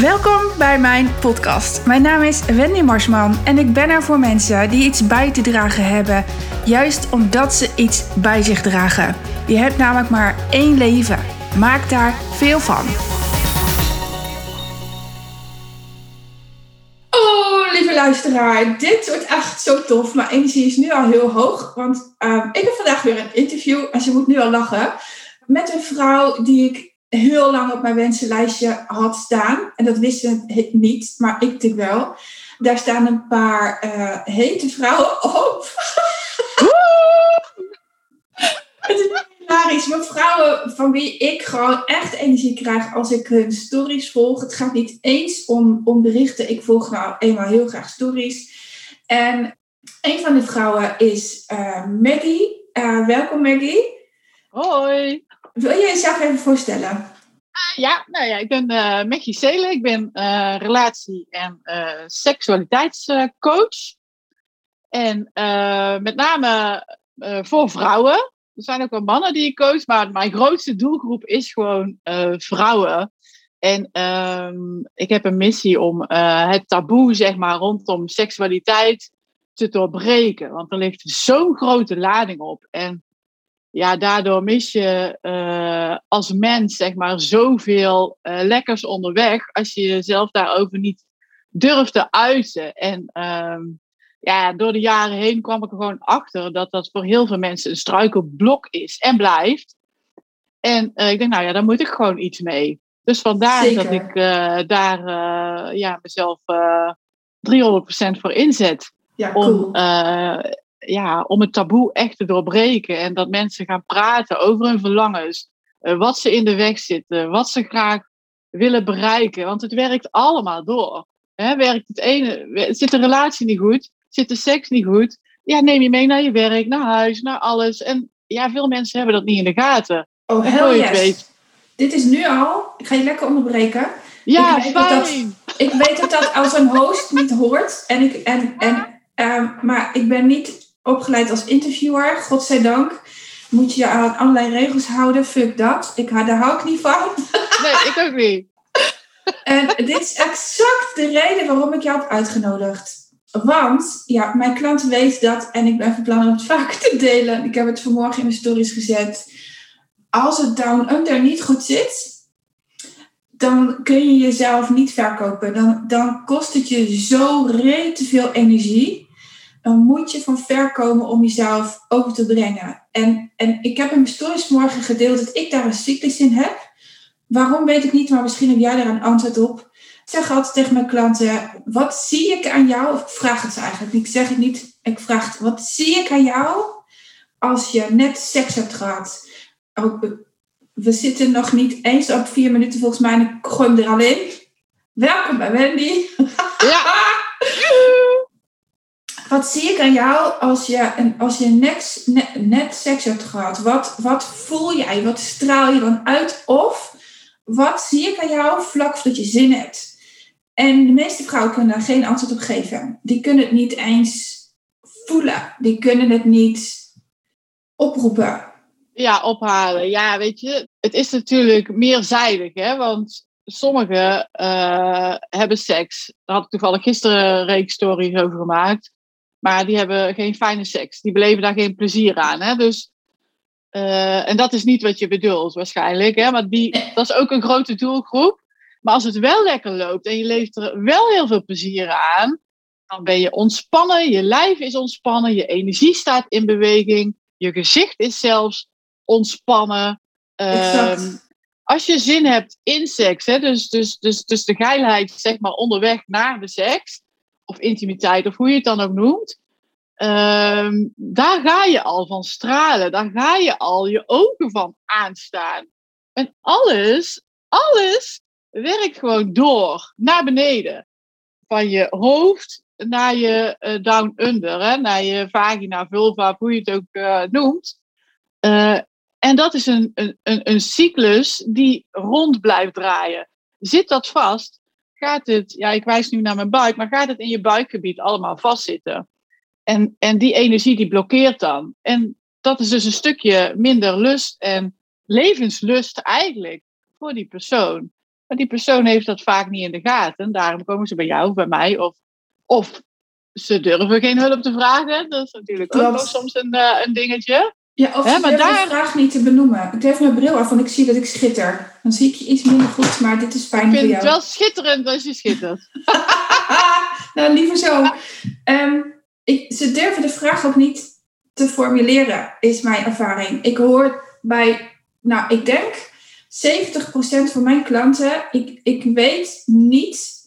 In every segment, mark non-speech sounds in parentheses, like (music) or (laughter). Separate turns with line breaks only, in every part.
Welkom bij mijn podcast. Mijn naam is Wendy Marsman en ik ben er voor mensen die iets bij te dragen hebben, juist omdat ze iets bij zich dragen. Je hebt namelijk maar één leven. Maak daar veel van. Oh, lieve luisteraar, dit wordt echt zo tof. Mijn energie is nu al heel hoog, want uh, ik heb vandaag weer een interview en ze moet nu al lachen met een vrouw die ik heel lang op mijn wensenlijstje had staan. En dat wisten ze niet, maar ik natuurlijk wel. Daar staan een paar uh, hete vrouwen op. Het is hilarisch. Maar vrouwen van wie ik gewoon echt energie krijg als ik hun stories volg. Het gaat niet eens om, om berichten. Ik volg nou eenmaal heel graag stories. En een van de vrouwen is uh, Maggie. Uh, welkom Maggie.
Hoi.
Wil je jezelf even voorstellen?
Ja, nou ja, ik ben uh, Maggie Seelen. Ik ben uh, relatie- en uh, seksualiteitscoach. En met name voor vrouwen. Er zijn ook wel mannen die ik coach, maar mijn grootste doelgroep is gewoon vrouwen. En um, ik heb een missie om het taboe, zeg maar, rondom seksualiteit te doorbreken. Want er ligt zo'n grote lading op. En ja, daardoor mis je uh, als mens zeg maar zoveel uh, lekkers onderweg als je jezelf daarover niet durft te uiten. En um, ja, door de jaren heen kwam ik er gewoon achter dat dat voor heel veel mensen een struikelblok is en blijft. En uh, ik denk, nou ja, daar moet ik gewoon iets mee. Dus vandaar Zeker. dat ik daar ja, mezelf 300% voor inzet.
Ja, cool.
Om ja, om het taboe echt te doorbreken. En dat mensen gaan praten over hun verlangens. Uh, wat ze in de weg zitten. Wat ze graag willen bereiken. Want het werkt allemaal door. Hè, werkt het ene, zit de relatie niet goed? Zit de seks niet goed? Ja, neem je mee naar je werk, naar huis, naar alles. En ja, veel mensen hebben dat niet in de gaten.
Oh, hell yes. Weet. Dit is nu al... Ik ga je lekker onderbreken.
Ja,
ik weet
fijn.
Dat, ik weet dat dat als een host niet hoort. En ik, en, en, um, maar ik ben niet opgeleid als interviewer, godzijdank. Moet je je aan allerlei regels houden. Fuck dat. Ik, daar hou ik niet van. (laughs)
Nee, ik ook niet.
En dit is exact de reden waarom ik jou heb uitgenodigd. Want, ja, mijn klant weet dat en ik ben van plan om het vaker te delen. Ik heb het vanmorgen in mijn stories gezet. Als het down under niet goed zit, dan kun je jezelf niet verkopen. Dan, dan kost het je zo te veel energie dan moet je van ver komen om jezelf over te brengen. En, en ik heb in mijn stories morgen gedeeld dat ik daar een cyclus in heb. Waarom weet ik niet, maar misschien heb jij daar een antwoord op. Ik zeg altijd tegen mijn klanten, wat zie ik aan jou? Of ik vraag het ze eigenlijk, ik zeg het niet. Ik vraag, wat zie ik aan jou als je net seks hebt gehad? We zitten nog niet eens op vier minuten volgens mij en ik gooi hem er al in. Welkom bij Wendy.
Ja. (laughs)
Wat zie ik aan jou als je, als je net, net, seks hebt gehad? Wat, wat voel jij? Wat straal je dan uit? Of wat zie ik aan jou vlak voordat je zin hebt? En de meeste vrouwen kunnen daar geen antwoord op geven. Die kunnen het niet eens voelen. Die kunnen het niet oproepen.
Ja, ophalen. Ja, weet je, het is natuurlijk meerzijdig, hè? Want sommigen uh, hebben seks. Daar had ik toevallig gisteren een reeks stories over gemaakt. Maar die hebben geen fijne seks. Die beleven daar geen plezier aan. Hè? Dus, uh, en dat is niet wat je bedoelt waarschijnlijk. Hè? Maar die, dat is ook een grote doelgroep. Maar als het wel lekker loopt en je leeft er wel heel veel plezier aan, dan ben je ontspannen, je lijf is ontspannen, je energie staat in beweging, je gezicht is zelfs ontspannen. Um, als je zin hebt in seks, hè, dus, dus, dus, dus de geilheid zeg maar onderweg naar de seks, of intimiteit, of hoe je het dan ook noemt. Uh, daar ga je al van stralen. Daar ga je al je ogen van aanstaan. En alles, alles werkt gewoon door naar beneden. Van je hoofd naar je uh, down-under, hè? naar je vagina, vulva, hoe je het ook uh, noemt. Uh, en dat is een, een, een cyclus die rond blijft draaien. Zit dat vast, gaat het, ja, ik wijs nu naar mijn buik, maar gaat het in je buikgebied allemaal vastzitten? En, en die energie die blokkeert dan. En dat is dus een stukje minder lust en levenslust eigenlijk voor die persoon. Maar die persoon heeft dat vaak niet in de gaten. Daarom komen ze bij jou of bij mij. Of, of ze durven geen hulp te vragen. Dat is natuurlijk ook nog soms een, uh, een dingetje.
Ja, of ze maar daar... de vraag niet te benoemen. Ik heb mijn bril af, want ik zie dat ik schitter. Dan zie ik je iets minder goed, maar dit is fijn voor jou.
Ik vind het wel schitterend als je schittert. (laughs)
nou, liever zo. Um, ik, ze durven de vraag ook niet te formuleren, is mijn ervaring. Ik hoor bij, nou, ik denk 70% van mijn klanten, ik, ik weet niet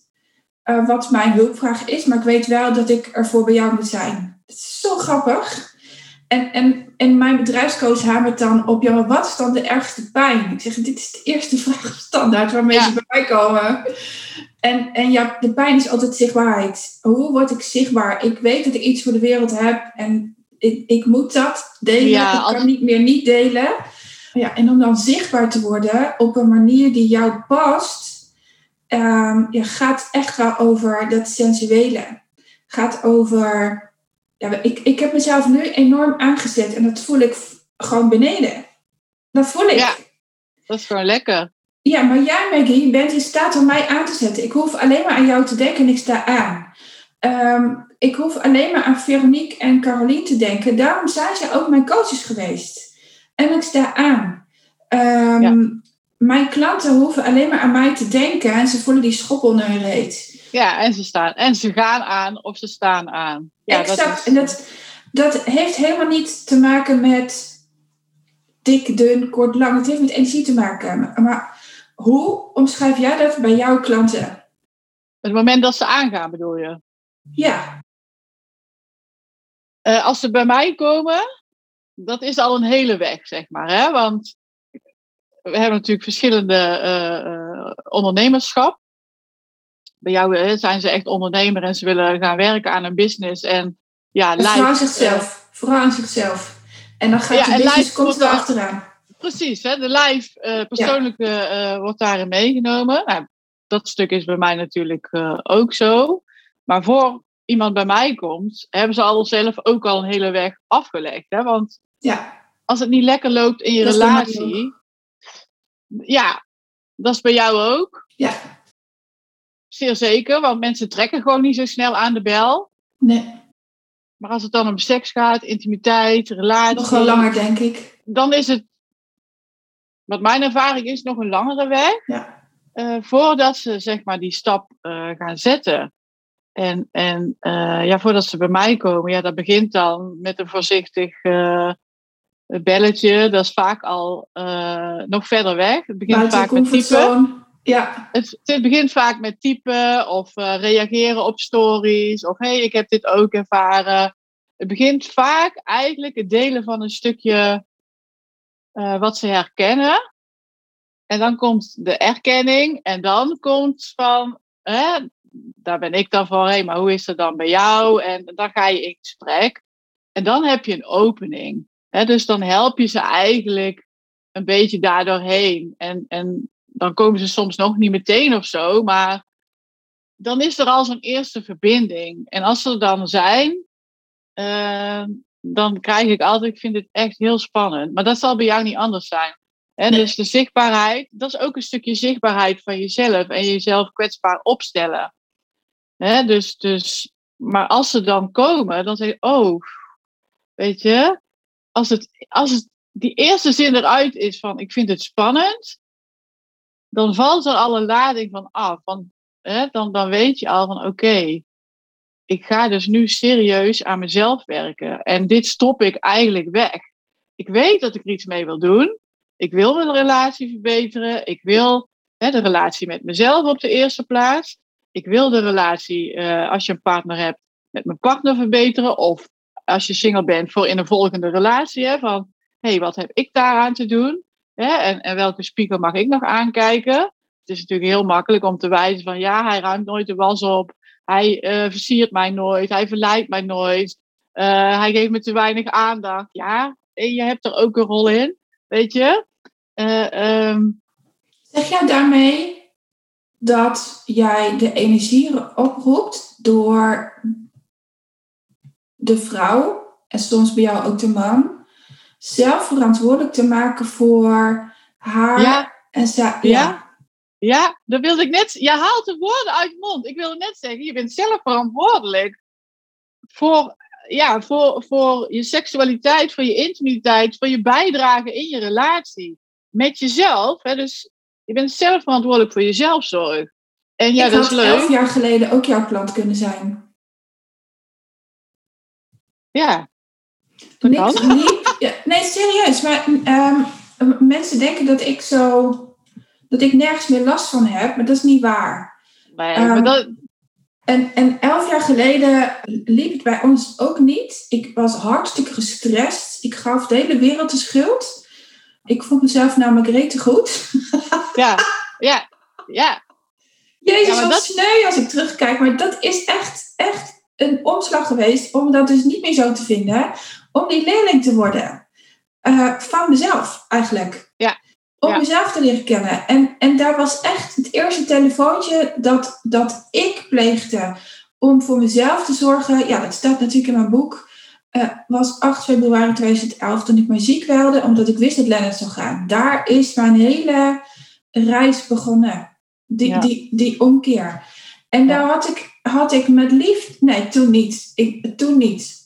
uh, wat mijn hulpvraag is, maar ik weet wel dat ik er voor bij jou moet zijn. Het is zo grappig. En, en, en mijn bedrijfscoach hamert dan op, ja, wat is dan de ergste pijn? Ik zeg, dit is de eerste (laughs) vraag standaard waarmee ze bij mij komen. En, en ja, de pijn is altijd zichtbaarheid. Hoe word ik zichtbaar? Ik weet dat ik iets voor de wereld heb en ik, ik moet dat delen. ik kan niet meer niet delen. Ja, en om dan zichtbaar te worden op een manier die jou past, um, ja, gaat echt wel over dat sensuele. Gaat over ja, ik, ik heb mezelf nu enorm aangezet en dat voel ik gewoon beneden. Dat voel ik.
Ja, dat is gewoon lekker.
Ja, maar jij, Maggie, bent in staat om mij aan te zetten. Ik hoef alleen maar aan jou te denken en ik sta aan. Ehm, ik hoef alleen maar aan Veronique en Caroline te denken. Daarom zijn ze ook mijn coaches geweest. En ik sta aan. Ehm, mijn klanten hoeven alleen maar aan mij te denken en ze voelen die schop onder hun reet.
Ja, en ze staan. En ze gaan aan of ze staan aan. Ja,
exact. Dat is... En dat, dat heeft helemaal niet te maken met dik, dun, kort, lang. Het heeft met energie te maken. Maar hoe omschrijf jij dat bij jouw klanten?
Het moment dat ze aangaan, bedoel je?
Ja.
Uh, als ze bij mij komen, dat is al een hele weg, zeg maar. Hè? Want we hebben natuurlijk verschillende uh, ondernemerschap bij jou zijn ze echt ondernemer en ze willen gaan werken aan een business. En ja,
live, vooral zichzelf. Vooral aan zichzelf. En dan gaat ja, de business komt er achteraan.
Precies, hè, de live uh, persoonlijke ja. uh, wordt daarin meegenomen. Nou, dat stuk is bij mij natuurlijk ook zo. Maar voor iemand bij mij komt, hebben ze al zelf ook al een hele weg afgelegd. Hè? Want
ja.
als het niet lekker loopt in je relatie, ja, dat is bij jou ook.
Ja.
Zeer zeker, want mensen trekken gewoon niet zo snel aan de bel.
Nee.
Maar als het dan om seks gaat, intimiteit, relatie.
Nog wel langer, denk ik.
Dan is het, wat mijn ervaring is, nog een langere weg.
Ja.
Uh, voordat ze zeg maar die stap uh, gaan zetten. En, en uh, ja, voordat ze bij mij komen, ja, dat begint dan met een voorzichtig belletje. Dat is vaak al nog verder weg. Het begint vaak met typen.
Ja.
Het, het, begint vaak met typen of uh, reageren op stories of hé, hey, ik heb dit ook ervaren. Het begint vaak eigenlijk het delen van een stukje uh, wat ze herkennen. En dan komt de erkenning en dan komt van, hè, daar ben ik dan voor, hé, hey, maar hoe is het dan bij jou? En dan ga je in gesprek. En dan heb je een opening. Hè, dus dan help je ze eigenlijk een beetje daardoorheen. En, en dan komen ze soms nog niet meteen of zo, maar dan is er al zo'n eerste verbinding. En als ze er dan zijn, uh, dan krijg ik altijd, ik vind het echt heel spannend. Maar dat zal bij jou niet anders zijn. En dus de zichtbaarheid, dat is ook een stukje zichtbaarheid van jezelf en jezelf kwetsbaar opstellen. He, dus, dus, maar als ze dan komen, dan zeg je, oh, weet je, als het, als het die eerste zin eruit is van ik vind het spannend, dan valt er alle lading van af. Want hè, dan, dan weet je al van oké, ik ga dus nu serieus aan mezelf werken. En dit stop ik eigenlijk weg. Ik weet dat ik er iets mee wil doen. Ik wil mijn relatie verbeteren. Ik wil hè, de relatie met mezelf op de eerste plaats. Ik wil de relatie, uh, als je een partner hebt, met mijn partner verbeteren. Of als je single bent, voor in een volgende relatie. Hè, van, hé, hey, wat heb ik daaraan te doen? En, en welke spiegel mag ik nog aankijken? Het is natuurlijk heel makkelijk om te wijzen van ja, hij ruimt nooit de was op. Hij uh, versiert mij nooit. Hij verleidt mij nooit. Uh, hij geeft me te weinig aandacht. Ja, en je hebt er ook een rol in. Weet je? Uh, um...
Zeg jij daarmee dat jij de energie oproept door de vrouw, en soms bij jou ook de man, zelf verantwoordelijk te maken voor haar.
Ja.
En
ja. ja. Ja, dat wilde ik net. Je haalt de woorden uit je mond. Ik wilde net zeggen, je bent zelf verantwoordelijk voor, ja, voor, voor je seksualiteit, voor je intimiteit, voor je bijdrage in je relatie met jezelf. Hè? Dus je bent zelf verantwoordelijk voor je zelfzorg. En ja,
ik
dat is leuk.
elf jaar geleden ook jouw klant kunnen zijn.
Ja.
Niks,
kan.
niet, ja, nee, serieus. Maar ehm, mensen denken dat ik zo... Dat ik nergens meer last van heb. Maar dat is niet waar.
Nee,
Ehm,
maar dat,
En, en elf jaar geleden liep het bij ons ook niet. Ik was hartstikke gestrest. Ik gaf de hele wereld de schuld. Ik vond mezelf namelijk rete goed. (laughs)
ja, ja, ja.
Jezus,
Ja, maar
wat
dat-
sneu als ik terugkijk. Maar dat is echt, echt een omslag geweest om dat dus niet meer zo te vinden. Om die leerling te worden. Eh, van mezelf eigenlijk.
Ja.
Om
Ja.
mezelf te leren kennen. En, en daar was echt het eerste telefoontje dat, dat ik pleegde om voor mezelf te zorgen. Ja, dat staat natuurlijk in mijn boek. eh, was 8 februari 2011 toen ik me ziek welde, omdat ik wist dat Lennart zou gaan. Daar is mijn hele reis begonnen. Die,
Ja.
die, die omkeer. En daar had ik, had ik met liefde. Nee, toen niet. Ik, toen niet.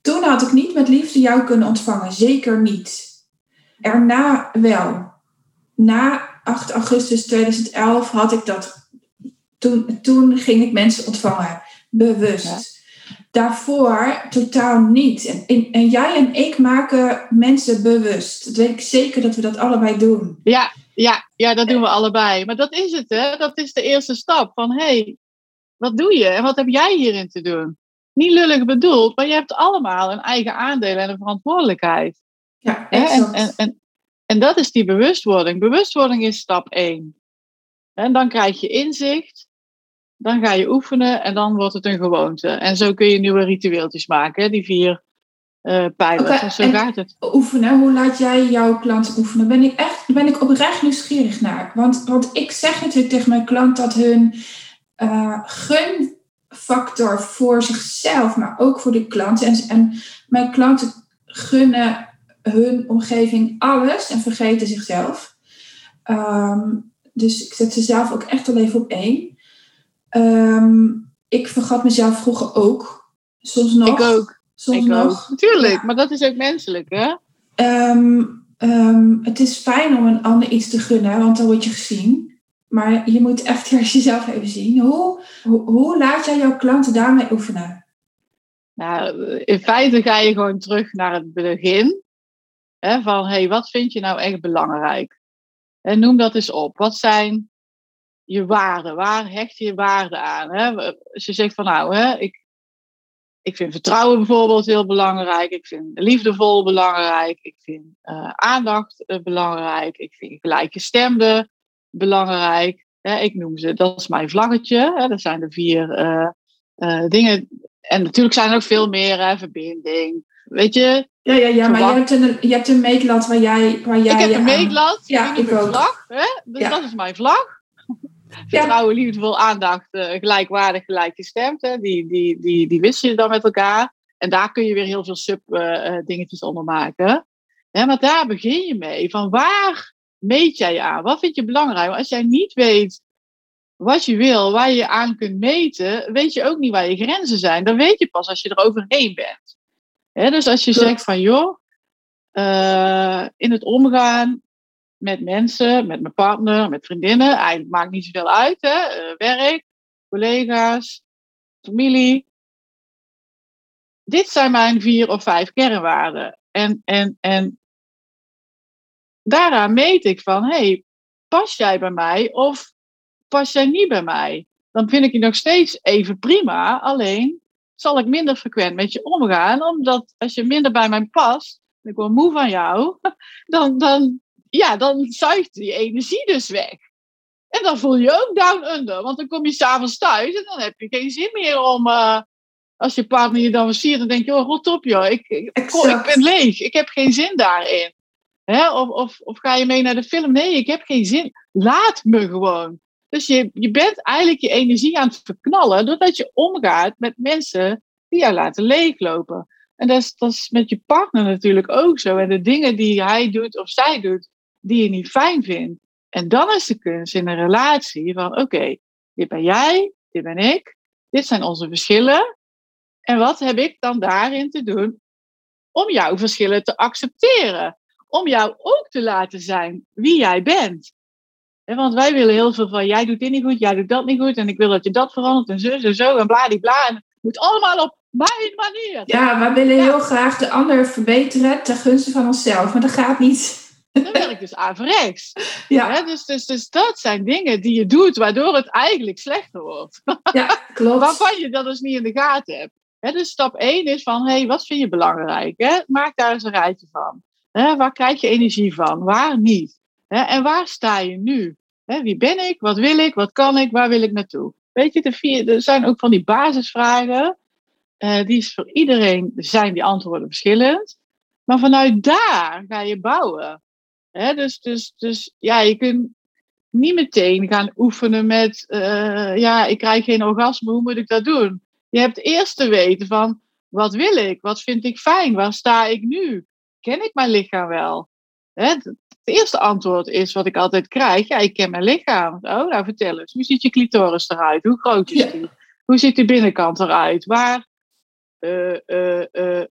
Toen had ik niet met liefde jou kunnen ontvangen. Zeker niet. Erna wel. Na 8 augustus 2011 had ik dat. Toen, toen ging ik mensen ontvangen. Bewust. Daarvoor totaal niet. En, en, en jij en ik maken mensen bewust. Dat weet ik zeker dat we dat allebei doen.
Ja, ja, ja, dat doen we allebei. Maar dat is het, hè? Dat is de eerste stap. Van hé, hey, wat doe je en wat heb jij hierin te doen? Niet lullig bedoeld, maar je hebt allemaal een eigen aandeel en een verantwoordelijkheid.
Ja?
En, en, en, en dat is die bewustwording. Bewustwording is stap 1. En dan krijg je inzicht, dan ga je oefenen en dan wordt het een gewoonte. En zo kun je nieuwe ritueeltjes maken, die vier eh pijlers. Zo gaat het.
oefenen. Hoe laat jij jouw klanten oefenen? Ben ik echt ben ik oprecht nieuwsgierig naar. Want, want ik zeg natuurlijk tegen mijn klant dat hun eh, gunfactor voor zichzelf, maar ook voor de klant. En, en mijn klanten gunnen hun omgeving alles en vergeten zichzelf. Ehm, dus ik zet ze zelf ook echt al even op één. Ehm, ik vergat mezelf vroeger ook. Soms nog.
Ik ook.
Soms
Ik
nog.
ook. Natuurlijk,
Ja.
maar dat is ook menselijk, hè?
Ehm, het is fijn om een ander iets te gunnen, want dan word je gezien. Maar je moet echt jezelf even zien. Hoe, hoe, laat jij jouw klanten daarmee oefenen?
Nou, in feite ga je gewoon terug naar het begin. Hè, van, hey, wat vind je nou echt belangrijk? En noem dat eens op. Wat zijn je waarden? Waar hecht je waarde aan? Hè? Als je zegt van, nou, hè, ik, ik vind vertrouwen bijvoorbeeld heel belangrijk. Ik vind liefdevol belangrijk. Ik vind eh, aandacht eh, belangrijk. Ik vind gelijkgestemde belangrijk. Hè? Ik noem ze, dat is mijn vlaggetje. Hè? Dat zijn de vier eh, eh, dingen en natuurlijk zijn er ook veel meer, hè, verbinding. Weet je,
Ja, ja, ja maar je hebt, een, je hebt een meetlat waar jij, waar jij
ik heb een
aan-
meetlat,
Ja, ik ook.
vlag. Hè? Dus
Ja.
Dat is mijn vlag. Vertrouwen, liefdevol, aandacht, eh, gelijkwaardig, gelijkgestemd. Hè? Die, die, die, die wissel je dan met elkaar. En daar kun je weer heel veel sub-dingetjes onder maken. Hè, maar daar begin je mee. Van waar meet jij je aan? Wat vind je belangrijk? Want als jij niet weet wat je wil, waar je je aan kunt meten, weet je ook niet waar je grenzen zijn. Dan weet je pas als je er overheen bent. Dus als je
Klopt.
zegt van joh, eh, in het omgaan met mensen, met mijn partner, met vriendinnen, eigenlijk maakt niet zoveel uit. Hè? eh, werk, collega's, familie. Dit zijn mijn vier of vijf kernwaarden. En, en, en daaraan meet ik van, hey, pas jij bij mij of pas jij niet bij mij? Dan vind ik je nog steeds even prima, alleen zal ik minder frequent met je omgaan, omdat als je minder bij mij past, en ik word moe van jou, (laughs) dan, dan, ja, dan zuigt die energie dus weg. En dan voel je ook down under, want dan kom je s'avonds thuis en dan heb je geen zin meer om, eh, als je partner je dan versiert, dan denk je, oh, rot op joh, ik, ik, ben leeg, ik heb geen zin daarin. Of, of, of ga je mee naar de film? Nee, ik heb geen zin. Laat me gewoon. Dus je, je bent eigenlijk je energie aan het verknallen doordat je omgaat met mensen die jou laten leeglopen. En dat is, dat is met je partner natuurlijk ook zo. En de dingen die hij doet of zij doet, die je niet fijn vindt, En dan is de kunst in een relatie van, oké, dit ben jij, dit ben ik, dit zijn onze verschillen. En wat heb ik dan daarin te doen om jouw verschillen te accepteren? Om jou ook te laten zijn wie jij bent. Want wij willen heel veel van, jij doet dit niet goed, jij doet dat niet goed, en ik wil dat je dat verandert, en zo en zo, en bladibla. En het moet allemaal op mijn manier.
Ja, wij willen heel graag de ander verbeteren ten gunste van onszelf, maar dat gaat niet.
Dan werkt dus averechts. (laughs) Ja. dus, dus, dus dat zijn dingen die je doet waardoor het eigenlijk slechter wordt. (laughs)
Ja, klopt.
Waarvan je dat dus niet in de gaten hebt. dus stap 1 is van, hé, hey, wat vind je belangrijk? Maak daar eens een rijtje van. Waar krijg je energie van? Waar niet? en waar sta je nu? wie ben ik? Wat wil ik? Wat kan ik? Waar wil ik naartoe? Weet je, de er zijn ook van die basisvragen. Uh, die is voor iedereen, zijn die antwoorden verschillend. Maar vanuit daar ga je bouwen. dus, dus, dus ja, je kunt niet meteen gaan oefenen met, uh, ja, ik krijg geen orgasme, hoe moet ik dat doen? Je hebt eerst te weten van, wat wil ik? Wat vind ik fijn? Waar sta ik nu? Ken ik mijn lichaam wel? het eerste antwoord is wat ik altijd krijg, ja, ik ken mijn lichaam. Oh, nou vertel eens, hoe ziet je clitoris eruit? Hoe groot is die? Hoe ziet de binnenkant eruit? Waar, uh, uh,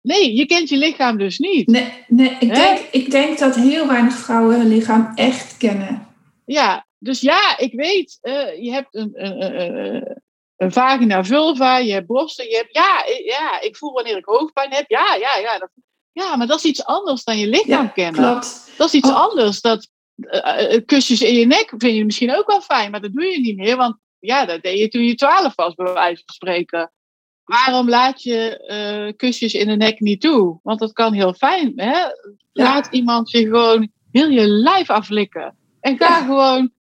Nee, je kent je lichaam dus niet.
Nee, nee ik, denk, ik denk dat heel weinig vrouwen hun lichaam echt kennen.
Ja, dus ja, ik weet, je hebt een, een, een, een, vagina vulva, je hebt borsten, je hebt, ja, ja, ik voel wanneer ik hoofdpijn heb, ja, ja, ja. Dat, ja, maar dat is iets anders dan je lichaam ja, kennen. Klopt. Dat is iets oh. anders. Dat, uh, kusjes in je nek vind je misschien ook wel fijn, maar dat doe je niet meer, want ja, dat deed je toen je twaalf was, bij wijze van spreken. Waarom laat je uh, kusjes in de nek niet toe? Want dat kan heel fijn. Hè? Laat iemand je gewoon heel je lijf aflikken. En ga gewoon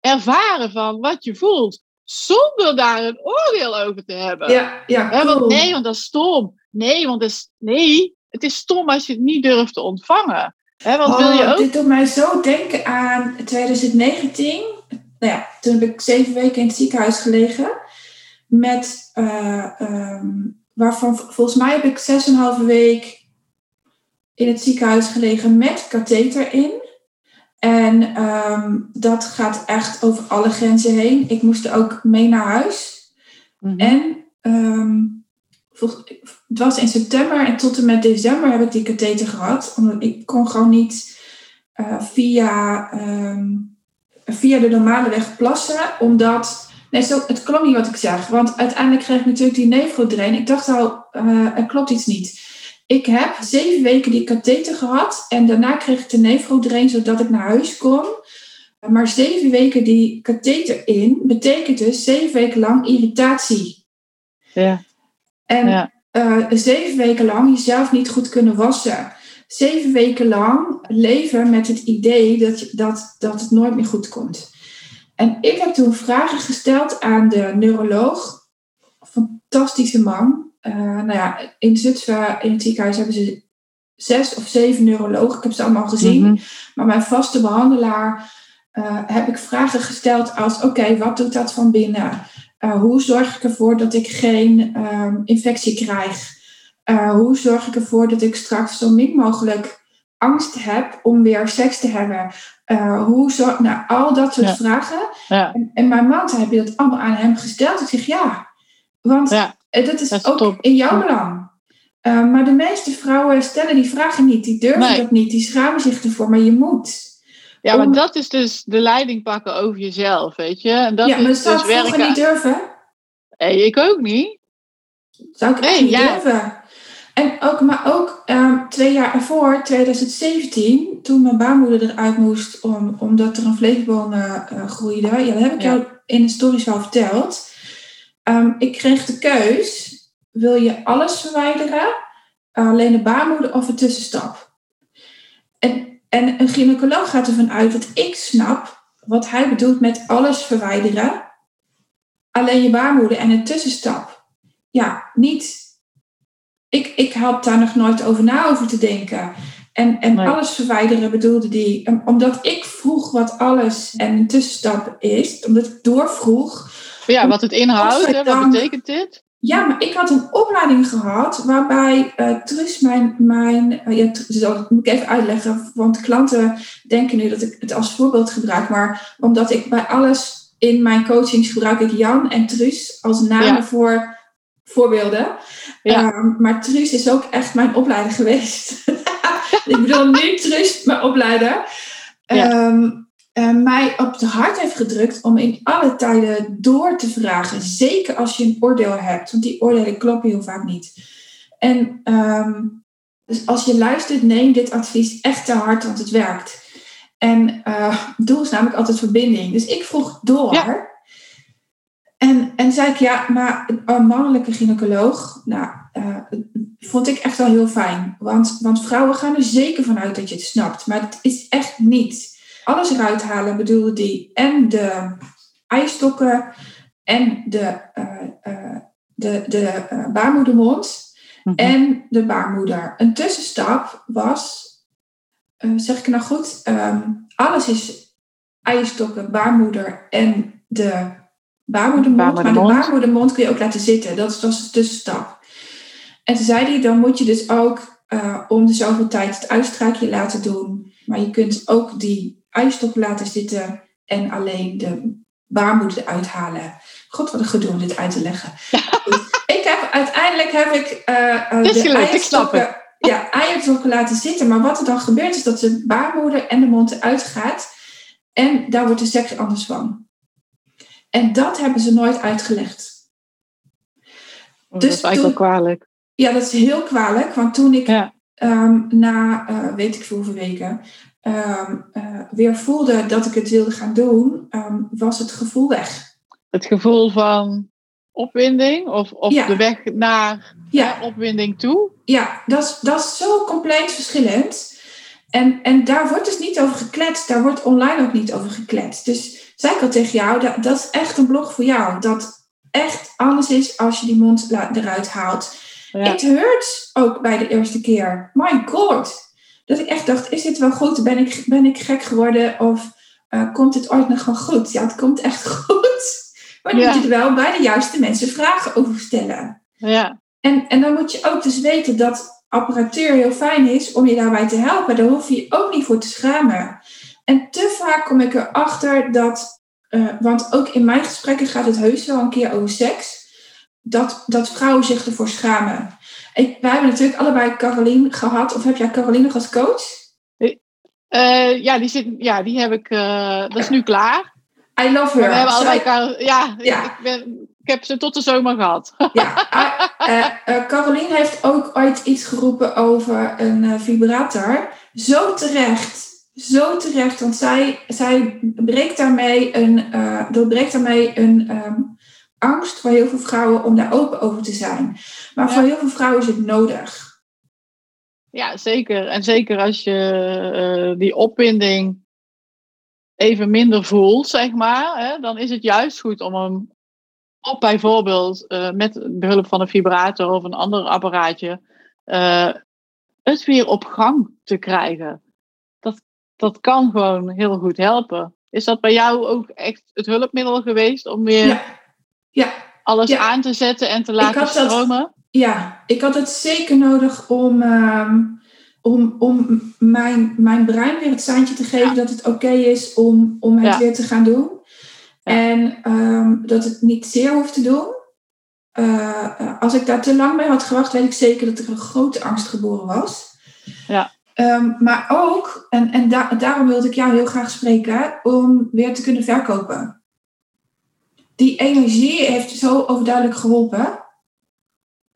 ervaren van wat je voelt. Zonder daar een oordeel over te hebben.
Ja, ja,
cool. want nee, want dat is stom. Nee, want dat is, nee, het is stom als je het niet durft te ontvangen. Hè, want wil je oh, ook...
Dit doet mij zo denken aan 2019. Nou ja, toen heb ik zeven weken in het ziekenhuis gelegen met, uh, um, waarvan volgens mij heb ik zes en een halve week in het ziekenhuis gelegen met katheter in. En um, dat gaat echt over alle grenzen heen. Ik moest ook mee naar huis. Mm-hmm. En um, het was in september en tot en met december heb ik die katheter gehad. Omdat ik kon gewoon niet uh, via, um, via de normale weg plassen. Omdat Nee, zo, het klopt niet wat ik zeg. Want uiteindelijk kreeg ik natuurlijk die nefrodrain. Ik dacht al, uh, klopt iets niet. Ik heb zeven weken die katheter gehad. En daarna kreeg ik de nefrodrain zodat ik naar huis kon. Maar zeven weken die katheter in betekent dus zeven weken lang irritatie.
Ja.
En ja. Uh, zeven weken lang jezelf niet goed kunnen wassen. Zeven weken lang leven met het idee dat, dat, dat het nooit meer goed komt. En ik heb toen vragen gesteld aan de neuroloog. Fantastische man. Uh, nou ja, in Zutphen, in het ziekenhuis, hebben ze zes of zeven neurologen. Ik heb ze allemaal gezien. Mhm. Maar mijn vaste behandelaar uh, heb ik vragen gesteld als... Oké, wat doet dat van binnen? Uh, hoe zorg ik ervoor dat ik geen um, infectie krijg? hoe zorg ik ervoor dat ik straks zo min mogelijk angst heb om weer seks te hebben? Uh, hoe zo, nou, al dat soort vragen.
Ja.
En, en, mijn man zei, heb je dat allemaal aan hem gesteld? Ik zeg ja, want ja, dat is ook in jouw belang. Maar de meeste vrouwen stellen die vragen niet, die durven dat niet, die schamen zich ervoor, maar je moet.
Ja, maar dat is dus de leiding pakken over jezelf, weet je. En dat
ja, maar
is
dat zou dus ik niet durven.
Ik ook niet.
Zou ik echt niet durven. En ook, maar ook um, twee jaar ervoor, 2017, toen mijn baarmoeder eruit moest om, omdat er een vleesboom uh, groeide. Ja, dat heb ik jou in de stories wel verteld. Um, ik kreeg de keus, wil je alles verwijderen? alleen de baarmoeder of een tussenstap? En, en een gynaecoloog gaat ervan uit dat ik snap wat hij bedoelt met alles verwijderen. Alleen je baarmoeder en een tussenstap. Ja, niet ik, ik had daar nog nooit over na over te denken. En, en alles verwijderen bedoelde die, omdat ik vroeg wat alles en een tussenstap is, omdat ik doorvroeg.
Ja, wat het inhoudt, wat betekent dit?
Ja, maar ik had een opleiding gehad waarbij uh, Trus mijn, mijn uh, ja, dat moet ik even uitleggen, want klanten denken nu dat ik het als voorbeeld gebruik, maar omdat ik bij alles in mijn coachings gebruik ik Jan en Truus als namen voor voorbeelden. Ja. Um, maar Truus is ook echt mijn opleider geweest. (laughs) ik bedoel nu Truus, mijn opleider. Um, uh, mij op het hart heeft gedrukt om in alle tijden door te vragen. Zeker als je een oordeel hebt, want die oordelen kloppen heel vaak niet. En um, dus als je luistert, neem dit advies echt te hard, want het werkt. En uh, doel is namelijk altijd verbinding. Dus ik vroeg door. Ja. En, en zei ik, ja, maar een mannelijke gynaecoloog, nou, uh, vond ik echt wel heel fijn. Want, want vrouwen gaan er zeker vanuit dat je het snapt. Maar het is echt niet alles eruit halen bedoelde die en de eierstokken en de, uh, uh, de, de uh, baarmoedermond mm-hmm. en de baarmoeder. Een tussenstap was, zeg ik nou goed, um, alles is eierstokken, baarmoeder en de baarmoedermond. baarmoedermond. Maar de baarmoedermond kun je ook laten zitten. Dat was de tussenstap. En toen zei hij, dan moet je dus ook om de zoveel tijd het uitstraakje laten doen. Maar je kunt ook die eierstop laten zitten en alleen de baarmoeder uithalen. God, wat een gedoe om dit uit te leggen. (laughs) ik heb, uiteindelijk heb ik uh, de eierstokken, ja, eierstokken laten zitten. Maar wat er dan gebeurt is dat de baarmoeder en de mond eruit gaat. En daar wordt de seks anders van. En dat hebben ze nooit uitgelegd.
Oh, dus dat is eigenlijk wel kwalijk.
Ja, dat is heel kwalijk. Want toen ik ja. um, na, uh, weet ik hoeveel weken, um, uh, weer voelde dat ik het wilde gaan doen, um, was het gevoel weg.
Het gevoel van opwinding of, of ja. de weg naar ja. opwinding toe?
Ja, dat is, dat is zo compleet verschillend. En, en daar wordt dus niet over gekletst. Daar wordt online ook niet over gekletst. Dus zei ik al tegen jou, dat, dat is echt een blog voor jou. Dat echt anders is als je die mond eruit haalt. Ja. It hurts ook bij de eerste keer. My god. Dat ik echt dacht, is dit wel goed? Ben ik, ben ik gek geworden? Of uh, komt dit ooit nog wel goed? Ja, het komt echt (laughs) goed. Maar dan ja. moet je er wel bij de juiste mensen vragen over stellen.
Ja.
En, en dan moet je ook dus weten dat apparatuur heel fijn is om je daarbij te helpen. Daar hoef je je ook niet voor te schamen. En te vaak kom ik erachter dat, uh, want ook in mijn gesprekken gaat het heus wel een keer over seks, dat, dat vrouwen zich ervoor schamen. Ik, wij hebben natuurlijk allebei Caroline gehad. Of heb jij Caroline als coach?
Uh, ja, die zit, ja, die heb ik. Uh, dat is nu klaar.
I love her.
We hebben allebei. Ja, ja. Ik, ben, ik, heb ze tot de zomer gehad.
Ja, uh, Caroline heeft ook ooit iets geroepen over een vibrator. Zo terecht. Zo terecht, want zij, zij breekt daarmee een, doorbreekt daarmee een um, angst voor heel veel vrouwen om daar open over te zijn. Maar ja. voor heel veel vrouwen is het nodig.
Ja, zeker. En zeker als je uh, die opwinding even minder voelt, zeg maar, hè, dan is het juist goed om hem op bijvoorbeeld uh, met behulp van een vibrator of een ander apparaatje uh, het weer op gang te krijgen. Dat, dat kan gewoon heel goed helpen. Is dat bij jou ook echt het hulpmiddel geweest om weer
ja. Ja.
alles
ja.
aan te zetten en te laten stromen?
Dat, ja, ik had het zeker nodig om, uh, om, om mijn, mijn brein weer het seintje te geven ja. dat het oké okay is om, om het weer te gaan doen. En um, dat het niet zeer hoeft te doen. Uh, als ik daar te lang mee had gewacht, weet ik zeker dat er een grote angst geboren was.
Ja.
Um, maar ook, en, en da daarom wilde ik jou heel graag spreken, om weer te kunnen verkopen die energie heeft zo overduidelijk geholpen.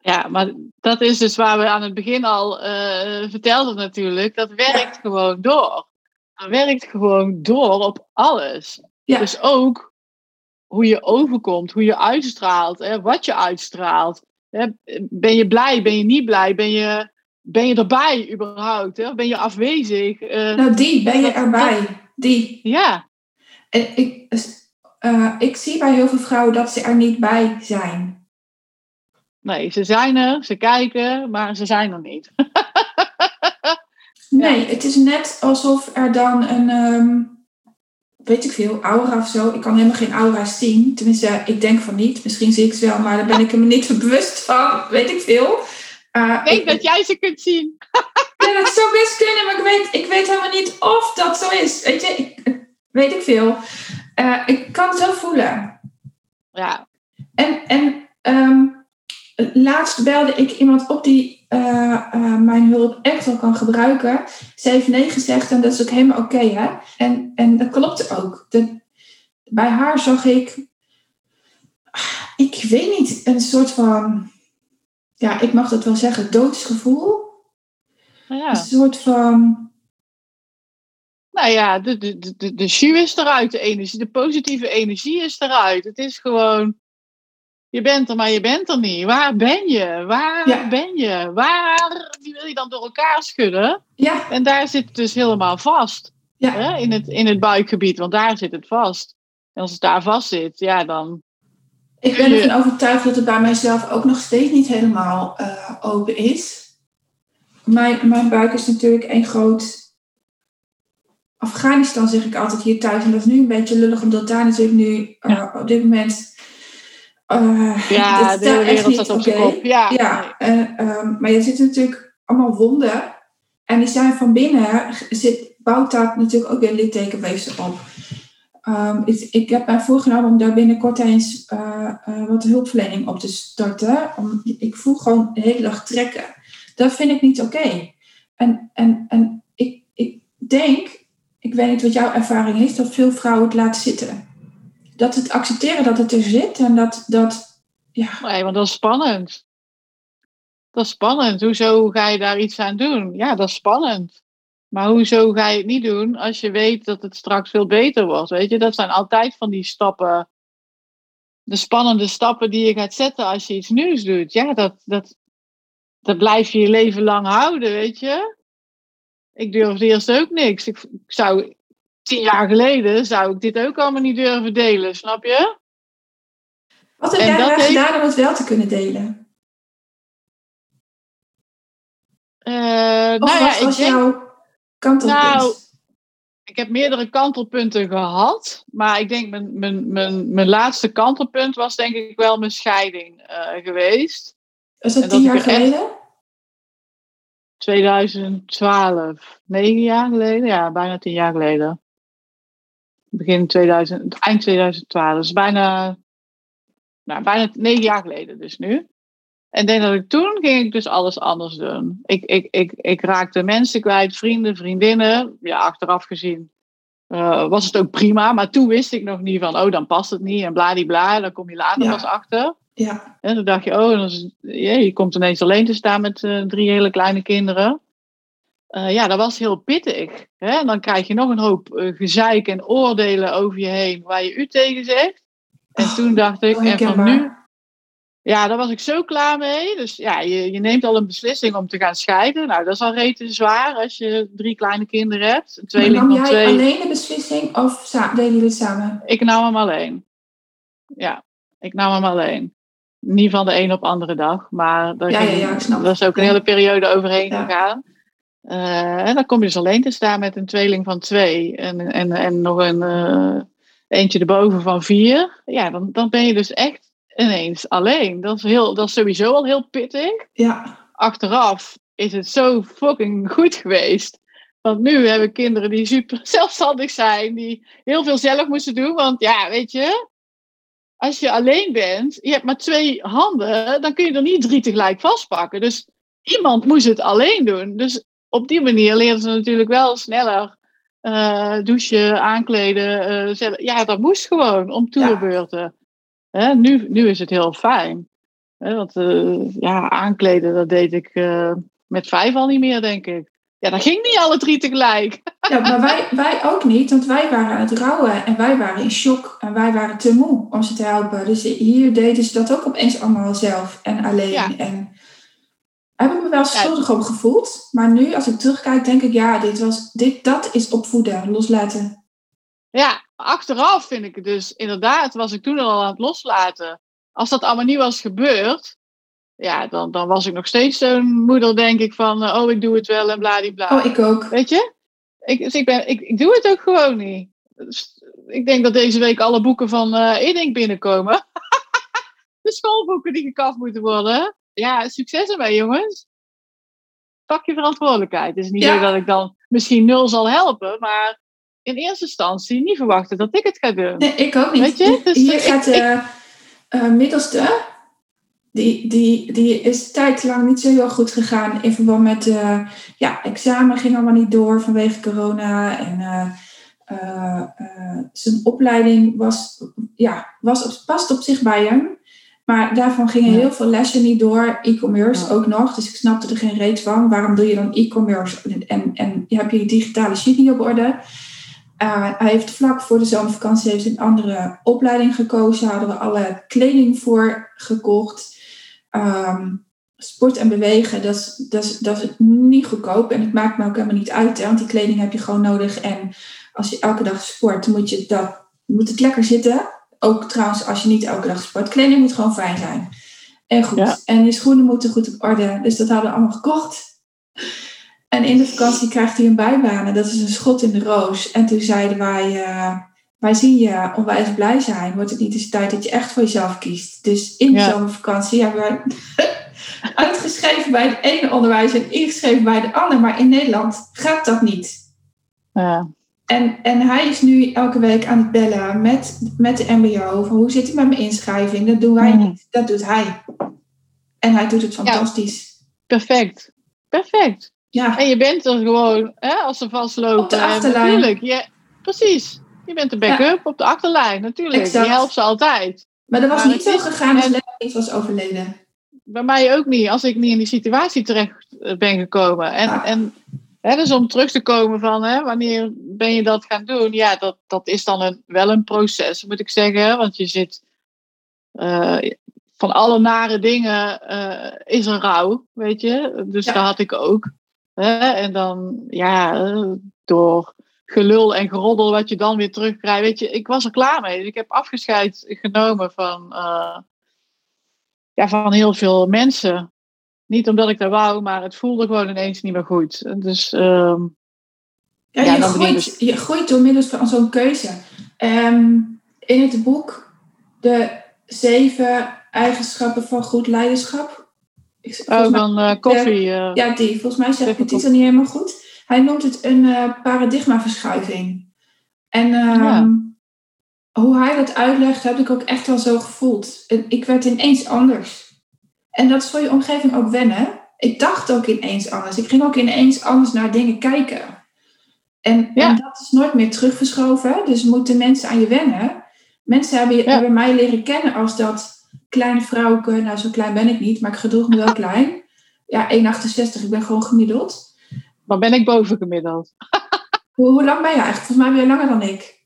Ja, maar dat is dus waar we aan het begin al uh, vertelden natuurlijk. Dat werkt ja. gewoon door. Dat werkt gewoon door op alles.
Ja.
Dus ook hoe je overkomt, hoe je uitstraalt, hè, wat je uitstraalt. Hè. Ben je blij, ben je niet blij, ben je, ben je erbij überhaupt? Hè? Ben je afwezig? Uh,
nou, die, ben je erbij? Die.
Ja.
En ik, uh, ik zie bij heel veel vrouwen dat ze er niet bij zijn.
Nee, ze zijn er, ze kijken, maar ze zijn er niet. (laughs)
nee, het is net alsof er dan een, um, weet ik veel, aura of zo. Ik kan helemaal geen aura's zien. Tenminste, ik denk van niet. Misschien zie ik ze wel, maar daar ben ik me niet (laughs) bewust van. Weet ik veel.
Uh, ik denk dat jij ze kunt zien.
ja, dat zou best kunnen, maar ik weet, ik weet helemaal niet of dat zo is. Weet je, ik, weet ik veel. Uh, ik kan het wel voelen.
Ja.
En, en um, laatst belde ik iemand op die uh, uh, mijn hulp echt wel kan gebruiken. Ze heeft nee gezegd en dat is ook helemaal oké, okay, hè? En, en dat klopt ook. De, bij haar zag ik, ik weet niet, een soort van, ja, ik mag dat wel zeggen, doodsgevoel.
Ja.
Een soort van.
Nou ja, de, de, de, de jus is eruit, de energie, de positieve energie is eruit. Het is gewoon je bent er, maar je bent er niet. Waar ben je? Waar ben je? Waar die wil je dan door elkaar schudden?
Ja.
En daar zit het dus helemaal vast.
Ja.
Hè? In, het, in het buikgebied, want daar zit het vast. En als het daar vast zit, ja, dan.
Ik ben ervan overtuigd dat het bij mijzelf ook nog steeds niet helemaal uh, open is. Mijn, mijn buik is natuurlijk één groot. Afghanistan zeg ik altijd hier thuis. En dat is nu een beetje lullig, omdat daar natuurlijk nu uh, ja. op dit moment uh,
ja, de hele wereld staat op zijn kop. Ja,
ja uh, um, maar je zit natuurlijk allemaal wonden. En die zijn van binnen, zit, bouwt daar natuurlijk ook weer littekenweefsel op. Um, ik, ik, heb mij voorgenomen om daar binnenkort eens wat hulpverlening op te starten. Om, ik voel gewoon de hele dag trekken. Dat vind ik niet oké. Okay. En, en, en ik, ik denk, ik weet niet wat jouw ervaring is, dat veel vrouwen het laten zitten dat het accepteren dat het er zit en dat, dat ja.
Nee, want dat is spannend. Dat is spannend. Hoezo ga je daar iets aan doen? Ja, dat is spannend. Maar hoezo ga je het niet doen als je weet dat het straks veel beter wordt? Weet je, dat zijn altijd van die stappen. De spannende stappen die je gaat zetten als je iets nieuws doet. Ja, dat, dat, dat blijf je je leven lang houden, weet je. Ik durfde eerst ook niks. Ik, ik zou tien jaar geleden zou ik dit ook allemaal niet durven delen, snap je?
Wat heb en jij heeft... gedaan om het wel te kunnen delen?
Uh, nou ja,
was ik denk... jouw kantelpunt? Nou,
ik heb meerdere kantelpunten gehad. Maar ik denk mijn, mijn, mijn, mijn laatste kantelpunt was denk ik wel mijn scheiding uh, geweest.
Is dat tien jaar geleden?
2012. Negen jaar geleden? Ja, bijna tien jaar geleden begin 2000, eind 2012. Dus bijna, nou, bijna negen jaar geleden dus nu. En denk dat ik toen ging ik dus alles anders doen. Ik, ik, ik, ik raakte mensen kwijt, vrienden, vriendinnen. Ja, achteraf gezien uh, was het ook prima. Maar toen wist ik nog niet van, oh, dan past het niet. En bladibla, dan kom je later
ja.
pas achter.
Ja.
En toen dacht je, oh, dan is, je komt ineens alleen te staan met uh, drie hele kleine kinderen. Uh, ja, dat was heel pittig. Hè? En dan krijg je nog een hoop uh, gezeik en oordelen over je heen waar je u tegen zegt. En oh, toen dacht ik, en van nu. Ja, daar was ik zo klaar mee. Dus ja, je, je neemt al een beslissing om te gaan scheiden. Nou, dat is al rete zwaar als je drie kleine kinderen hebt. Een
tweeling nam jij twee... alleen de beslissing of deden jullie het samen?
Ik nam hem alleen. Ja, ik nam hem alleen. Niet van de een op andere dag, maar daar
ja, ja, ja,
is ook een hele periode overheen gegaan. Uh, en dan kom je dus alleen te staan met een tweeling van twee en, en, en nog een uh, eentje erboven van vier. Ja, dan, dan ben je dus echt ineens alleen. Dat is, heel, dat is sowieso al heel pittig.
Ja.
Achteraf is het zo fucking goed geweest. Want nu hebben kinderen die super (laughs) zelfstandig zijn, die heel veel zelf moesten doen. Want ja, weet je, als je alleen bent, je hebt maar twee handen, dan kun je er niet drie tegelijk vastpakken. Dus iemand moest het alleen doen. Dus op die manier leren ze natuurlijk wel sneller uh, douchen, aankleden. Uh, ja, dat moest gewoon om toerbeurten. Ja. nu, nu is het heel fijn. Hè, want uh, ja, aankleden, dat deed ik met vijf al niet meer, denk ik. Ja, dat ging niet alle drie tegelijk.
Ja, maar wij, wij ook niet, want wij waren aan het rouwen en wij waren in shock en wij waren te moe om ze te helpen. Dus hier deden ze dat ook opeens allemaal zelf en alleen. Ja. En heb ik me wel schuldig ja. op gevoeld. Maar nu, als ik terugkijk, denk ik, ja, dit was, dit, dat is opvoeden, loslaten.
Ja, achteraf vind ik het dus, inderdaad, was ik toen al aan het loslaten. Als dat allemaal niet was gebeurd, ja, dan, dan was ik nog steeds zo'n moeder, denk ik, van, oh, ik doe het wel en bladibla.
Oh, ik ook.
Weet je? Ik, dus ik, ben, ik, ik doe het ook gewoon niet. ik denk dat deze week alle boeken van uh, binnenkomen. (laughs) de schoolboeken die gekaft moeten worden. Ja, succes ermee, jongens. Pak je verantwoordelijkheid. Het is niet zo dat ik dan misschien nul zal helpen, maar in eerste instantie niet verwachten dat ik het ga doen.
Nee, ik ook niet. Weet je? Dus Hier gaat de uh, middelste, die, die, die is tijdlang niet zo heel goed gegaan in verband met, uh, ja, examen ging allemaal niet door vanwege corona en uh, zijn opleiding was, ja, was op, past op zich bij hem. Maar daarvan gingen heel veel lessen niet door, e-commerce ook nog. Dus ik snapte er geen reet van. Waarom doe je dan e-commerce en, en heb je je digitale sheet niet op orde? Uh, hij heeft vlak voor de zomervakantie heeft een andere opleiding gekozen. Hadden we alle kleding voor gekocht. Um, sport en bewegen, dat is, dat, is, dat is niet goedkoop. En het maakt me ook helemaal niet uit. Hè, want die kleding heb je gewoon nodig. En als je elke dag sport, moet, je dat, moet het lekker zitten. Ook trouwens, als je niet elke dag sport. Kleding moet gewoon fijn zijn. En goed. En je schoenen moeten goed op orde. Dus dat hadden we allemaal gekocht. En in de vakantie krijgt hij een bijbaan. dat is een schot in de roos. En toen zeiden wij, uh, wij zien je onwijs blij zijn. Wordt het niet eens tijd dat je echt voor jezelf kiest? Dus in de zomervakantie hebben we (laughs) uitgeschreven bij het ene onderwijs en ingeschreven bij de ander. Maar in Nederland gaat dat niet. Ja. En, en hij is nu elke week aan het bellen met, met de MBO. Van hoe zit het met mijn inschrijving? Dat doen wij mm. niet. Dat doet hij. En hij doet het fantastisch.
perfect. Perfect. Ja. En je bent er gewoon, hè, als ze vastlopen.
Op de achterlijn.
Natuurlijk, ja, precies. Je bent de backup op de achterlijn, natuurlijk. Exact. Die helpt ze altijd.
Maar dat was niet zo gegaan als Lenny was overleden.
Bij mij ook niet, als ik niet in die situatie terecht eh, ben gekomen. En, en hè, dus om terug te komen van hè, wanneer ben je dat gaan doen? Ja, dat, dat is dan een, wel een proces, moet ik zeggen. Want je zit uh, van alle nare dingen uh, is een rouw, weet je. Dus ja. dat had ik ook. En dan, ja, door gelul en geroddel wat je dan weer terugkrijgt. Weet je, ik was er klaar mee. Ik heb afgescheid genomen van, uh, ja, van heel veel mensen. Niet omdat ik dat wou, maar het voelde gewoon ineens niet meer goed. Dus,
uh, ja, ja, je, groeit, dus... je groeit door middel van zo'n keuze. Um, in het boek de zeven eigenschappen van goed leiderschap
ik, oh, van uh, koffie. Uh,
ja, die. Volgens mij zeg ik het titel niet helemaal goed. Hij noemt het een uh, paradigmaverschuiving. En ehm, hoe hij dat uitlegt, heb ik ook echt wel zo gevoeld. Ik werd ineens anders. En dat is voor je omgeving ook wennen. Ik dacht ook ineens anders. Ik ging ook ineens anders naar dingen kijken. En, en dat is nooit meer terugverschoven. Dus moeten mensen aan je wennen. Mensen hebben, ja. hebben mij leren kennen als dat kleine vrouwke, nou zo klein ben ik niet, maar ik gedroeg me wel klein. Ja, 1,68, ik ben gewoon gemiddeld.
Maar ben ik boven gemiddeld? (laughs)
hoe, hoe, lang ben je eigenlijk? Volgens mij ben je langer dan ik.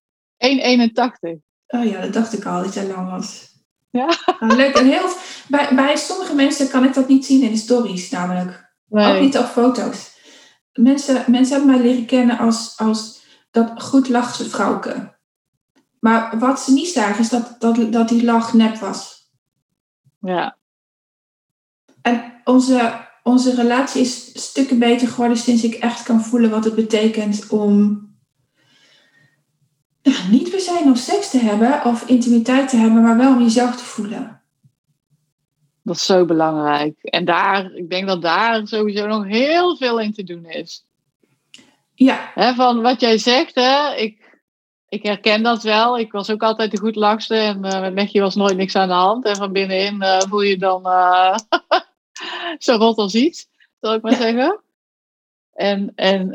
1,81.
Oh ja, dat dacht ik al, dat jij lang was. Ja. Nou, leuk. En heel, bij, bij sommige mensen kan ik dat niet zien in de stories namelijk. Ook niet op foto's. Mensen, mensen hebben mij leren kennen als, als dat goed lachse vrouwke. Maar wat ze niet zagen is dat, dat, dat die lach nep was.
Ja.
En onze, onze relatie is stukken beter geworden sinds ik echt kan voelen wat het betekent om niet per se nog seks te hebben of intimiteit te hebben, maar wel om jezelf te voelen.
Dat is zo belangrijk. En daar, ik denk dat daar sowieso nog heel veel in te doen is.
Ja.
van wat jij zegt, hè, ik, ik herken dat wel. Ik was ook altijd de goed lachste en uh, met Mechie was nooit niks aan de hand. En van binnenin uh, voel je dan uh, (laughs) (laughs) zo rot als iets, zal ik maar zeggen. En, en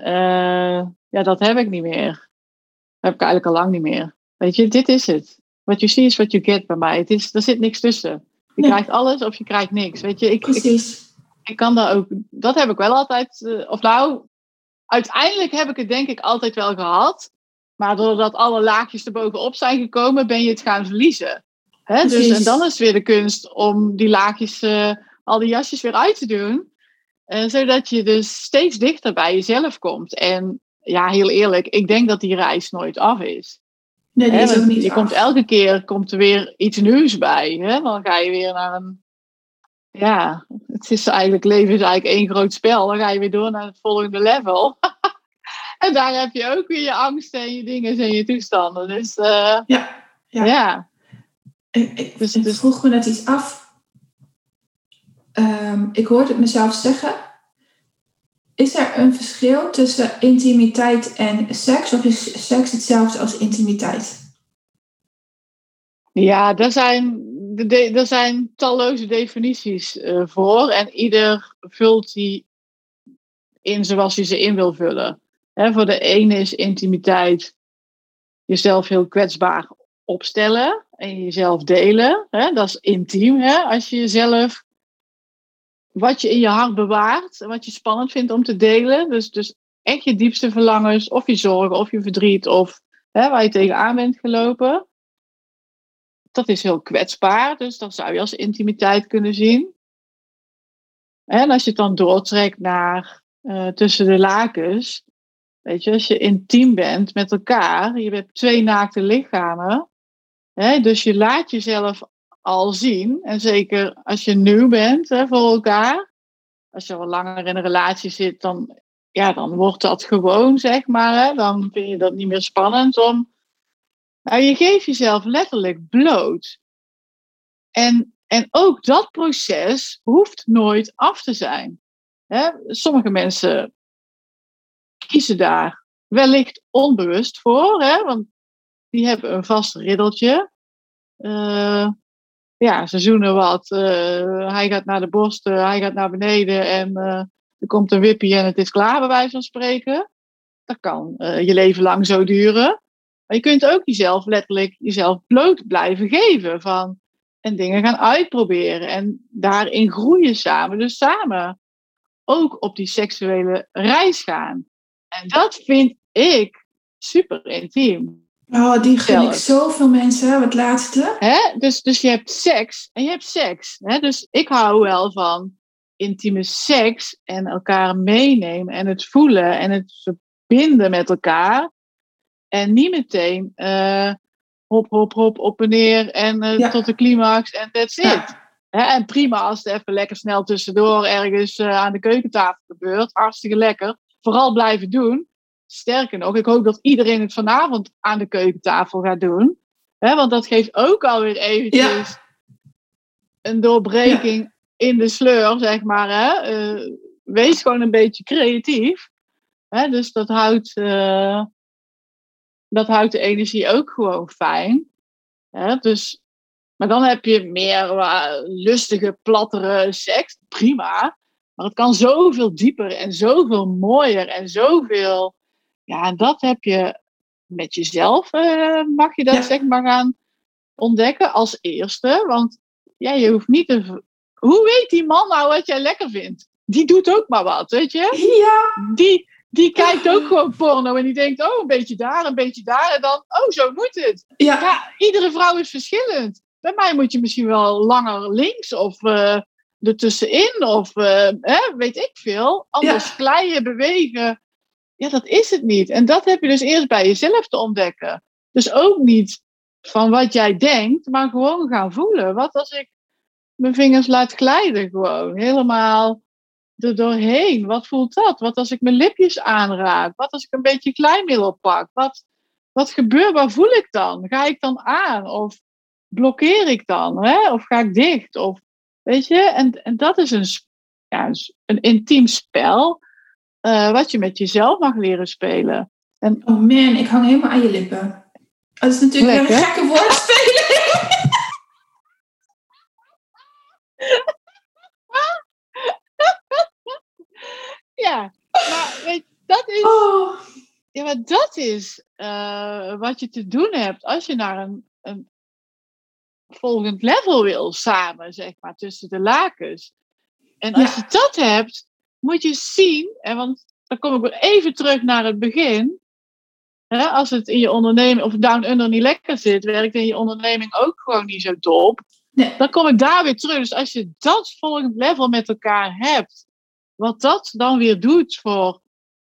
ja, dat heb ik niet meer. Dat heb ik eigenlijk al lang niet meer. Weet je, dit is het. What you see is what you get bij mij. Het is, er zit niks tussen. Je krijgt alles of je krijgt niks. Weet je, ik,
Precies.
Ik, ik kan daar ook, dat heb ik wel altijd, of nou, uiteindelijk heb ik het denk ik altijd wel gehad. Maar doordat alle laagjes er bovenop zijn gekomen, ben je het gaan verliezen. Hè? Dus, en dan is het weer de kunst om die laagjes, uh, al die jasjes weer uit te doen. Uh, zodat je dus steeds dichter bij jezelf komt. En ja, heel eerlijk, ik denk dat die reis nooit af is.
Nee, die is ook niet
Je komt elke keer komt er weer iets nieuws bij. Hè? Dan ga je weer naar een. Ja, het is eigenlijk, leven is eigenlijk één groot spel. Dan ga je weer door naar het volgende level. (laughs) En daar heb je ook weer je angsten en je dingen en je toestanden. Dus uh, ja, ja. ja.
Ik, ik, dus, ik vroeg me net iets af. Um, ik hoorde het mezelf zeggen. Is er een verschil tussen intimiteit en seks? Of is seks hetzelfde als intimiteit?
Ja, daar zijn, er zijn talloze definities uh, voor. En ieder vult die in zoals je ze in wil vullen. voor de ene is intimiteit jezelf heel kwetsbaar opstellen en jezelf delen. dat is intiem. als je jezelf, wat je in je hart bewaart, wat je spannend vindt om te delen. Dus, dus echt je diepste verlangens, of je zorgen, of je verdriet, of waar je tegenaan bent gelopen. Dat is heel kwetsbaar, dus dat zou je als intimiteit kunnen zien. En als je het dan doortrekt naar uh, tussen de lakens. Weet je, als je intiem bent met elkaar, je hebt twee naakte lichamen. Hè, dus je laat jezelf al zien. En zeker als je nieuw bent hè, voor elkaar. Als je al langer in een relatie zit, dan, ja, dan wordt dat gewoon, zeg maar. Hè, dan vind je dat niet meer spannend om. Nou, je geeft jezelf letterlijk bloot. En, en ook dat proces hoeft nooit af te zijn. Hè, sommige mensen kiezen daar wellicht onbewust voor, hè, want die hebben een vast riddeltje. Uh, ja, ze zoenen wat. Uh, hij gaat naar de borst, uh, hij gaat naar beneden en er komt een wippie en het is klaar, bij wijze van spreken. Dat kan je leven lang zo duren. Maar je kunt ook jezelf letterlijk jezelf bloot blijven geven van, en dingen gaan uitproberen en daarin groeien samen. Dus samen ook op die seksuele reis gaan. En dat vind ik super intiem.
Oh, die gun ik zoveel mensen, het laatste.
Hè? Dus, dus je hebt seks en je hebt seks. Hè? Dus ik hou wel van intieme seks en elkaar meenemen en het voelen en het verbinden met elkaar. En niet meteen uh, hop, hop, hop, op en neer en uh, tot de climax en that's it. en prima als het even lekker snel tussendoor ergens uh, aan de keukentafel gebeurt. Hartstikke lekker. Vooral blijven doen. Sterker nog, ik hoop dat iedereen het vanavond aan de keukentafel gaat doen. Hè, want dat geeft ook alweer eventjes een doorbreking in de sleur, zeg maar. Hè. Uh, wees gewoon een beetje creatief. Hè, dus dat houdt, uh, dat houdt de energie ook gewoon fijn. Hè, dus maar dan heb je meer uh, lustige, plattere seks. Prima. Maar het kan zoveel dieper en zoveel mooier en zoveel. Ja, en dat heb je met jezelf, uh, mag je dat zeg maar gaan ontdekken als eerste. Want ja, je hoeft niet te. Hoe weet die man nou wat jij lekker vindt? Die doet ook maar wat, weet je?
Ja.
Die, die kijkt ook (laughs) gewoon porno en die denkt, oh, een beetje daar, een beetje daar. En dan, oh, zo moet het.
Ja.
ja iedere vrouw is verschillend. Bij mij moet je misschien wel langer links of uh, ertussenin of uh, hè, weet ik veel. Anders ja. glijden, bewegen. Ja, dat is het niet. En dat heb je dus eerst bij jezelf te ontdekken. Dus ook niet van wat jij denkt, maar gewoon gaan voelen. Wat als ik mijn vingers laat glijden gewoon, helemaal er doorheen. Wat voelt dat? Wat als ik mijn lipjes aanraak? Wat als ik een beetje kleinmiddel pak? Wat, wat gebeurt? Waar voel ik dan? Ga ik dan aan? Of blokkeer ik dan? Hè? Of ga ik dicht? Of, weet je, en, en dat is een, ja, een intiem spel uh, wat je met jezelf mag leren spelen. En,
oh man, ik hang helemaal aan je lippen. Dat is natuurlijk Lekker. een gekke woordspeling. (laughs)
ja, maar weet dat is... Oh. Ja, maar dat is uh, wat je te doen hebt als je naar een, een volgend level wil samen, zeg maar, tussen de lakens. En als je dat hebt, moet je zien, en want dan kom ik weer even terug naar het begin. Hè, als het in je onderneming of down under niet lekker zit, werkt in je onderneming ook gewoon niet zo top. Nee. Dan kom ik daar weer terug. Dus als je dat volgend level met elkaar hebt, wat dat dan weer doet voor,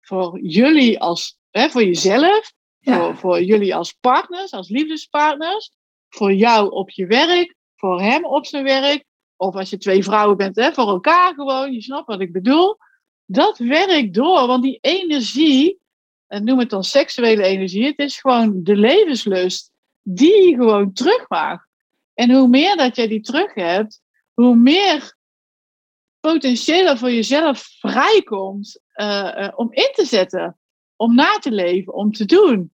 voor jullie als, hè, voor jezelf, voor, voor jullie als partners, als liefdespartners, voor jou op je werk, voor hem op zijn werk, of als je twee vrouwen bent, hè, voor elkaar gewoon, je snapt wat ik bedoel. Dat werkt door, want die energie en noem het dan seksuele energie, het is gewoon de levenslust die je gewoon terug. En hoe meer dat jij die terug hebt, hoe meer potentieel er voor jezelf vrijkomt uh, om in te zetten, om na te leven, om te doen.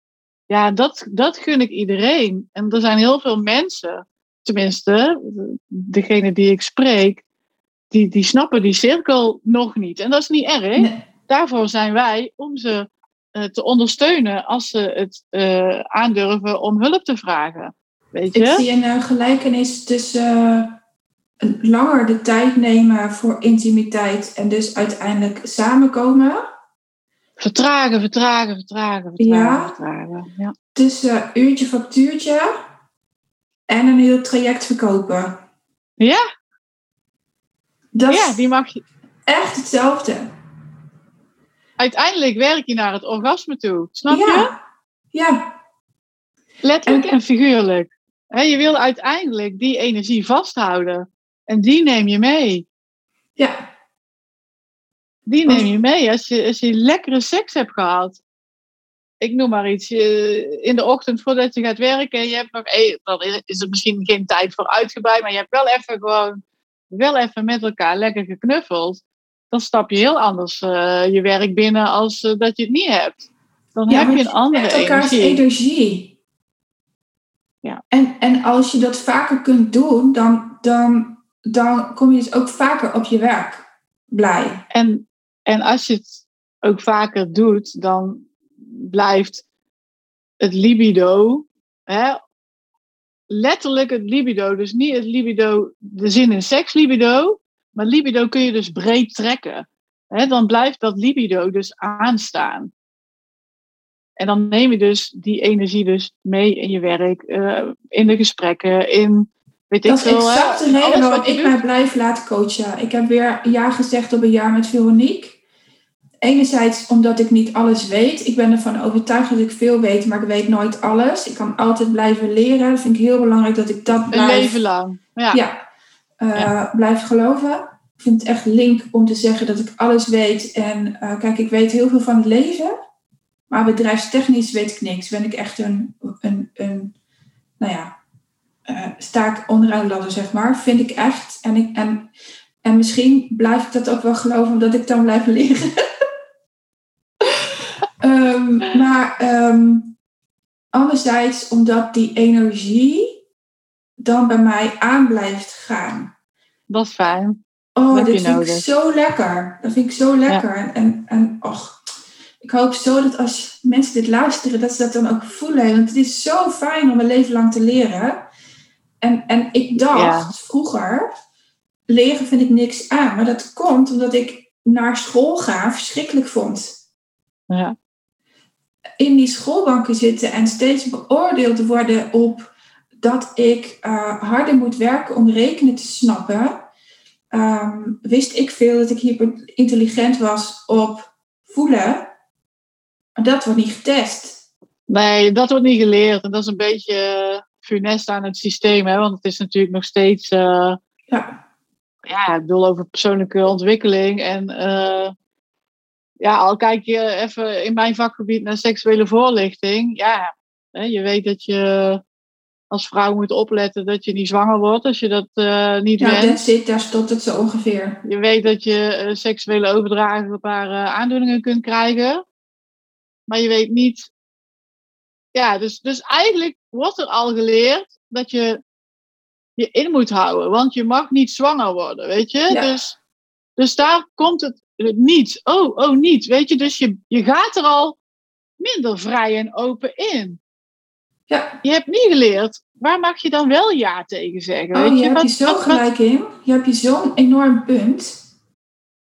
Ja, dat, dat gun ik iedereen. En er zijn heel veel mensen, tenminste, degene die ik spreek, die, die snappen die cirkel nog niet. En dat is niet erg. Daarvoor zijn wij om ze uh, te ondersteunen als ze het uh, aandurven om hulp te vragen. Weet je?
Ik zie een gelijkenis tussen langer de tijd nemen voor intimiteit en dus uiteindelijk samenkomen.
Vertragen, vertragen, vertragen, vertragen. Ja, vertragen. ja.
tussen uurtje factuurtje en een heel traject verkopen.
Ja.
Dat
ja, die mag je.
Echt hetzelfde.
Uiteindelijk werk je naar het orgasme toe. Snap
ja.
je?
Ja.
Letterlijk en, en figuurlijk. je wil uiteindelijk die energie vasthouden. En die neem je mee.
Ja.
Die neem je mee als je, als je lekkere seks hebt gehad. Ik noem maar iets. In de ochtend voordat je gaat werken. Je hebt nog, dan is er misschien geen tijd voor uitgebreid. Maar je hebt wel even gewoon. Wel even met elkaar lekker geknuffeld. Dan stap je heel anders uh, je werk binnen als uh, dat je het niet hebt. Dan
ja,
heb je een andere
energie. elkaars energie.
Ja.
En, en als je dat vaker kunt doen, dan, dan dan kom je dus ook vaker op je werk blij.
En, en als je het ook vaker doet, dan blijft het libido, hè, letterlijk het libido, dus niet het libido, de zin in seks libido, maar libido kun je dus breed trekken. Hè, dan blijft dat libido dus aanstaan. En dan neem je dus die energie dus mee in je werk, uh, in de gesprekken, in
Weet dat is exact de reden waarom ik mij blijf laten coachen. Ik heb weer ja gezegd op een jaar met Veronique. Enerzijds omdat ik niet alles weet. Ik ben ervan overtuigd dat ik veel weet, maar ik weet nooit alles. Ik kan altijd blijven leren. Dat vind ik heel belangrijk dat ik dat blijf...
Een leven lang. Ja.
ja, uh, Blijf geloven. Ik vind het echt link om te zeggen dat ik alles weet. En uh, kijk, ik weet heel veel van het leven. Maar bedrijfstechnisch weet ik niks. Ben ik echt een, een, een nou ja, uh, sta ik onderaan de ladder, zeg maar. Vind ik echt. En, ik, en, en misschien blijf ik dat ook wel geloven, omdat ik dan blijf leren. (laughs) maar um, anderzijds, omdat die energie dan bij mij aan blijft gaan.
Dat is fijn.
Oh, dat vind ik zo lekker. Dat vind ik zo lekker. Ja. En, en och, ik hoop zo dat als mensen dit luisteren, dat ze dat dan ook voelen. Want het is zo fijn om een leven lang te leren. En, en ik dacht vroeger, leren vind ik niks aan. Maar dat komt omdat ik naar school gaan verschrikkelijk vond.
Ja.
In die schoolbanken zitten en steeds beoordeeld worden op dat ik uh, harder moet werken om rekenen te snappen. Um, wist ik veel dat ik hyper intelligent was op voelen. Maar dat wordt niet getest.
Nee, dat wordt niet geleerd. En dat is een beetje funest aan het systeem. Hè? Want het is natuurlijk nog steeds. Uh,
ja.
ja, ik bedoel over persoonlijke ontwikkeling. En uh, ja, al kijk je even in mijn vakgebied naar seksuele voorlichting. Ja, je weet dat je als vrouw moet opletten dat je niet zwanger wordt als je dat uh, niet
ja,
wenst.
Ja, daar stopt het zo ongeveer.
Je weet dat je uh, seksuele overdraagbare aandoeningen kunt krijgen. Maar je weet niet ja, dus, dus eigenlijk wordt er al geleerd dat je je in moet houden. Want je mag niet zwanger worden, weet je? Dus, dus daar komt het niet. Oh, oh, niet. Weet je, dus je, je gaat er al minder vrij en open in.
Ja.
Je hebt niet geleerd. Waar mag je dan wel ja tegen zeggen?
Oh,
weet
je, hebt je zo gelijk in. Je hebt je zo'n enorm punt.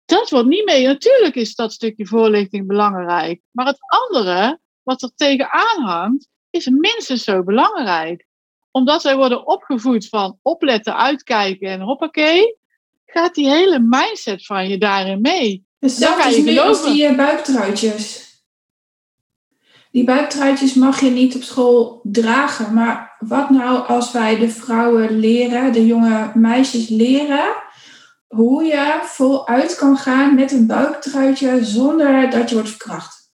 Dat wordt niet mee. Natuurlijk is dat stukje voorlichting belangrijk. Maar het andere, wat er tegenaan hangt, is minstens zo belangrijk. Omdat wij worden opgevoed van opletten, uitkijken en hoppakee, gaat die hele mindset van je daarin mee.
Dus is nu als die uh, buiktruitjes. Die buiktruitjes mag je niet op school dragen. Maar wat nou als wij de vrouwen leren, de jonge meisjes leren, hoe je voluit kan gaan met een buiktruitje zonder dat je wordt verkracht?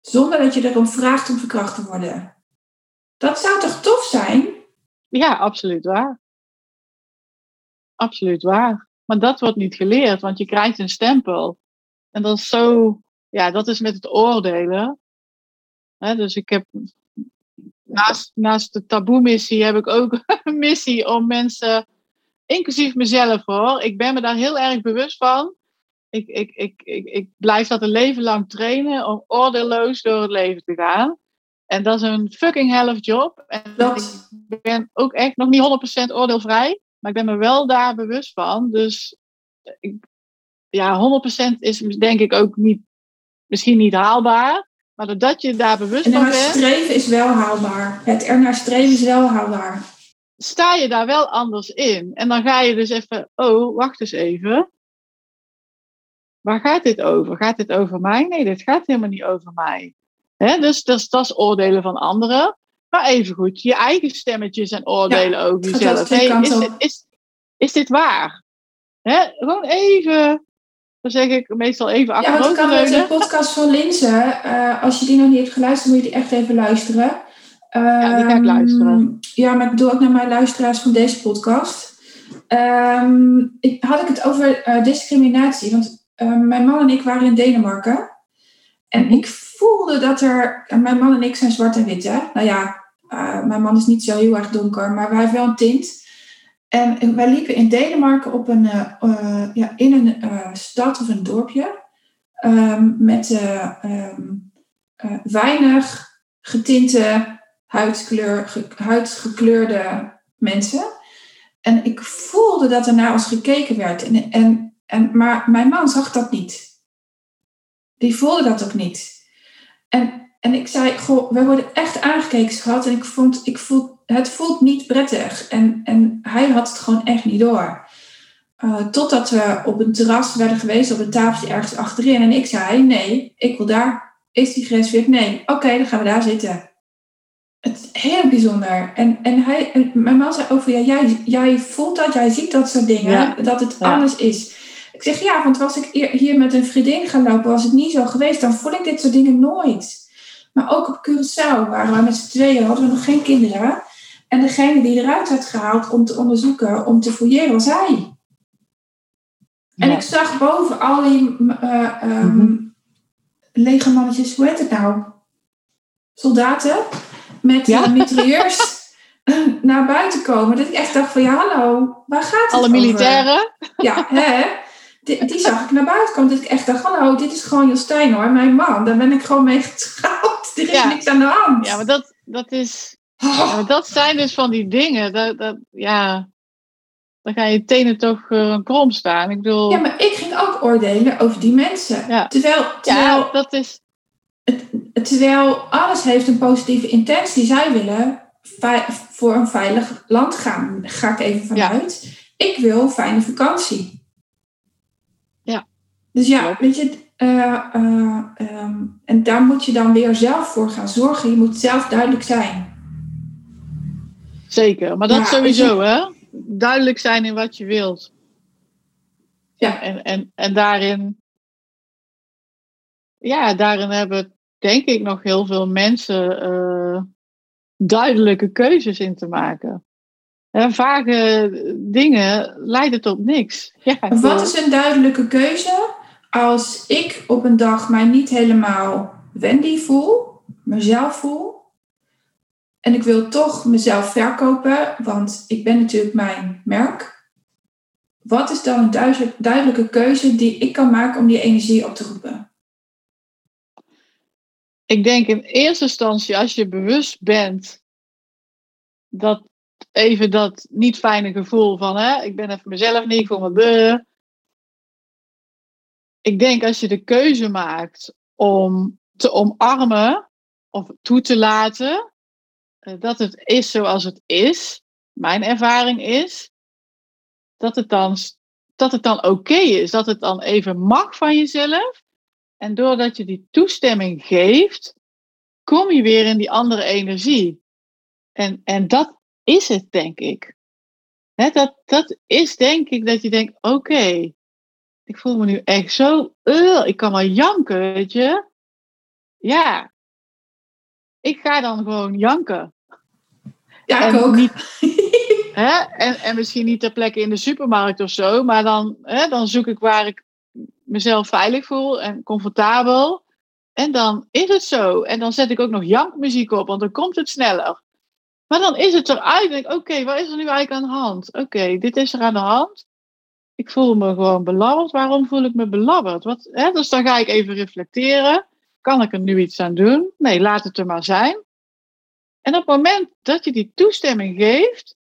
Zonder dat je erom vraagt om verkracht te worden. Dat zou toch tof zijn?
Ja, absoluut waar. Absoluut waar. Maar dat wordt niet geleerd, want je krijgt een stempel. En dat is zo, ja, dat is met het oordelen. dus ik heb naast, naast de taboe-missie heb ik ook (laughs) een missie om mensen, inclusief mezelf hoor, ik ben me daar heel erg bewust van. Ik, ik, ik, ik, ik blijf dat een leven lang trainen om oordeelloos door het leven te gaan. En dat is een fucking helft job. En dat... ik ben ook echt nog niet 100% oordeelvrij. Maar ik ben me wel daar bewust van. Dus ik, ja, 100% is denk ik ook niet, misschien niet haalbaar. Maar doordat je daar bewust van bent.
streven is wel haalbaar. Het ernaar streven is wel haalbaar.
Sta je daar wel anders in. En dan ga je dus even, oh, wacht eens even. Waar gaat dit over? Gaat dit over mij? Nee, dit gaat helemaal niet over mij. dus, dus dat is oordelen van anderen. Maar evengoed, je eigen stemmetjes en oordelen over jezelf. Hey, is, dit, is, is dit waar? gewoon even dan zeg ik meestal even achterover Ja,
want kan met de podcast van Linse. Uh, als je die nog niet hebt geluisterd, moet je die echt even luisteren.
ja, die ga ik luisteren. Ehm,
ja, maar ik bedoel ook naar mijn luisteraars van deze podcast. Um, ik, had ik het over uh, discriminatie. Want uh, mijn man en ik waren in Denemarken. En ik voelde dat er... Mijn man en ik zijn zwart en wit, hè? Nou ja, mijn man is niet zo heel erg donker, maar wij hebben wel een tint. En wij liepen in Denemarken op een, uh, ja, in een stad of een dorpje um, met um, weinig getinte huidkleur, ge, huidgekleurde mensen. En ik voelde dat er naar ons gekeken werd. En, en, en, maar mijn man zag dat niet. Die voelde dat ook niet. En, en ik zei, goh, we worden echt aangekeken, schat. En ik, vond, ik voel, het voelt niet prettig. En, en hij had het gewoon echt niet door. Uh, totdat we op een terras werden geweest, op een tafeltje ergens achterin. En ik zei, nee, ik wil daar. Is die gereserveerd? Nee. Oké, dan gaan we daar zitten. Het is heel bijzonder. En, en, hij, en mijn man zei over, ja, jij, jij voelt dat, jij ziet dat soort dingen, dat het anders is. Ik zeg, ja, want was ik hier met een vriendin gaan lopen, was het niet zo geweest, dan voel ik dit soort dingen nooit. Maar ook op Curaçao waren we met z'n tweeën, hadden we nog geen kinderen. En degene die eruit werd gehaald om te onderzoeken, om te fouilleren, was hij. En ik zag boven al die uh, um, legermannetjes, hoe heet het nou? Soldaten met ja? mitrailleurs (laughs) naar buiten komen. Dat ik echt dacht van ja, hallo, waar gaat het
Alle militairen?
Ja, hè? Die, die, zag ik naar buiten komen. Dat ik echt dacht, hallo, dit is gewoon Jostijn hoor, mijn man. Daar ben ik gewoon mee getrouwd. (laughs) Er is niks aan de hand.
Ja, maar dat, dat is ja, dat zijn dus van die dingen. Dat, dat, ja, dan ga je tenen toch uh, krom staan. Ik bedoel...
Ja, maar ik ging ook oordelen over die mensen. Ja. Terwijl, terwijl,
ja, dat is...
Het, terwijl alles heeft een positieve intentie. Zij willen voor een veilig land gaan. ga ik even vanuit. Ik wil fijne vakantie.
Ja.
Dus ja, weet je, uh, uh, um, en daar moet je dan weer zelf voor gaan zorgen. Je moet zelf duidelijk zijn.
Zeker, maar dat sowieso, hè? Duidelijk zijn in wat je wilt.
Ja.
En, en, en daarin, ja, daarin hebben denk ik nog heel veel mensen uh, duidelijke keuzes in te maken. En vage dingen leiden tot niks. Ja,
wat is een duidelijke keuze als ik op een dag mij niet helemaal Wendy voel, mezelf voel, en ik wil toch mezelf verkopen, want ik ben natuurlijk mijn merk. Wat is dan een duidelijke keuze die ik kan maken om die energie op te roepen?
Ik denk in eerste instantie, als je bewust bent dat even dat niet fijne gevoel van, hè, ik ben even mezelf niet, ik voel me. Ik denk als je de keuze maakt om te omarmen of toe te laten, eh, dat het is zoals het is, mijn ervaring is, dat het dan, dat het dan oké is, dat het dan even mag van jezelf. En doordat je die toestemming geeft, kom je weer in die andere energie. En, en dat is het, denk ik. dat, dat is denk ik dat je denkt, oké, ik voel me nu echt zo, uh, ik kan wel janken, weet je. Ja, ik ga dan gewoon janken.
Ja, ik ook.
niet- (laughs) Hè? En, en misschien niet ter plekke in de supermarkt of zo, maar dan, hè, dan zoek ik waar ik mezelf veilig voel en comfortabel. En dan is het zo. En dan zet ik ook nog jankmuziek op, want dan komt het sneller. Maar dan is het eruit. En denk ik, oké, wat is er nu eigenlijk aan de hand? Oké, dit is er aan de hand. Ik voel me gewoon belabberd. Waarom voel ik me belabberd? Wat, hè? Dus dan ga ik even reflecteren. Kan ik er nu iets aan doen? Nee, laat het er maar zijn. En op het moment dat je die toestemming geeft,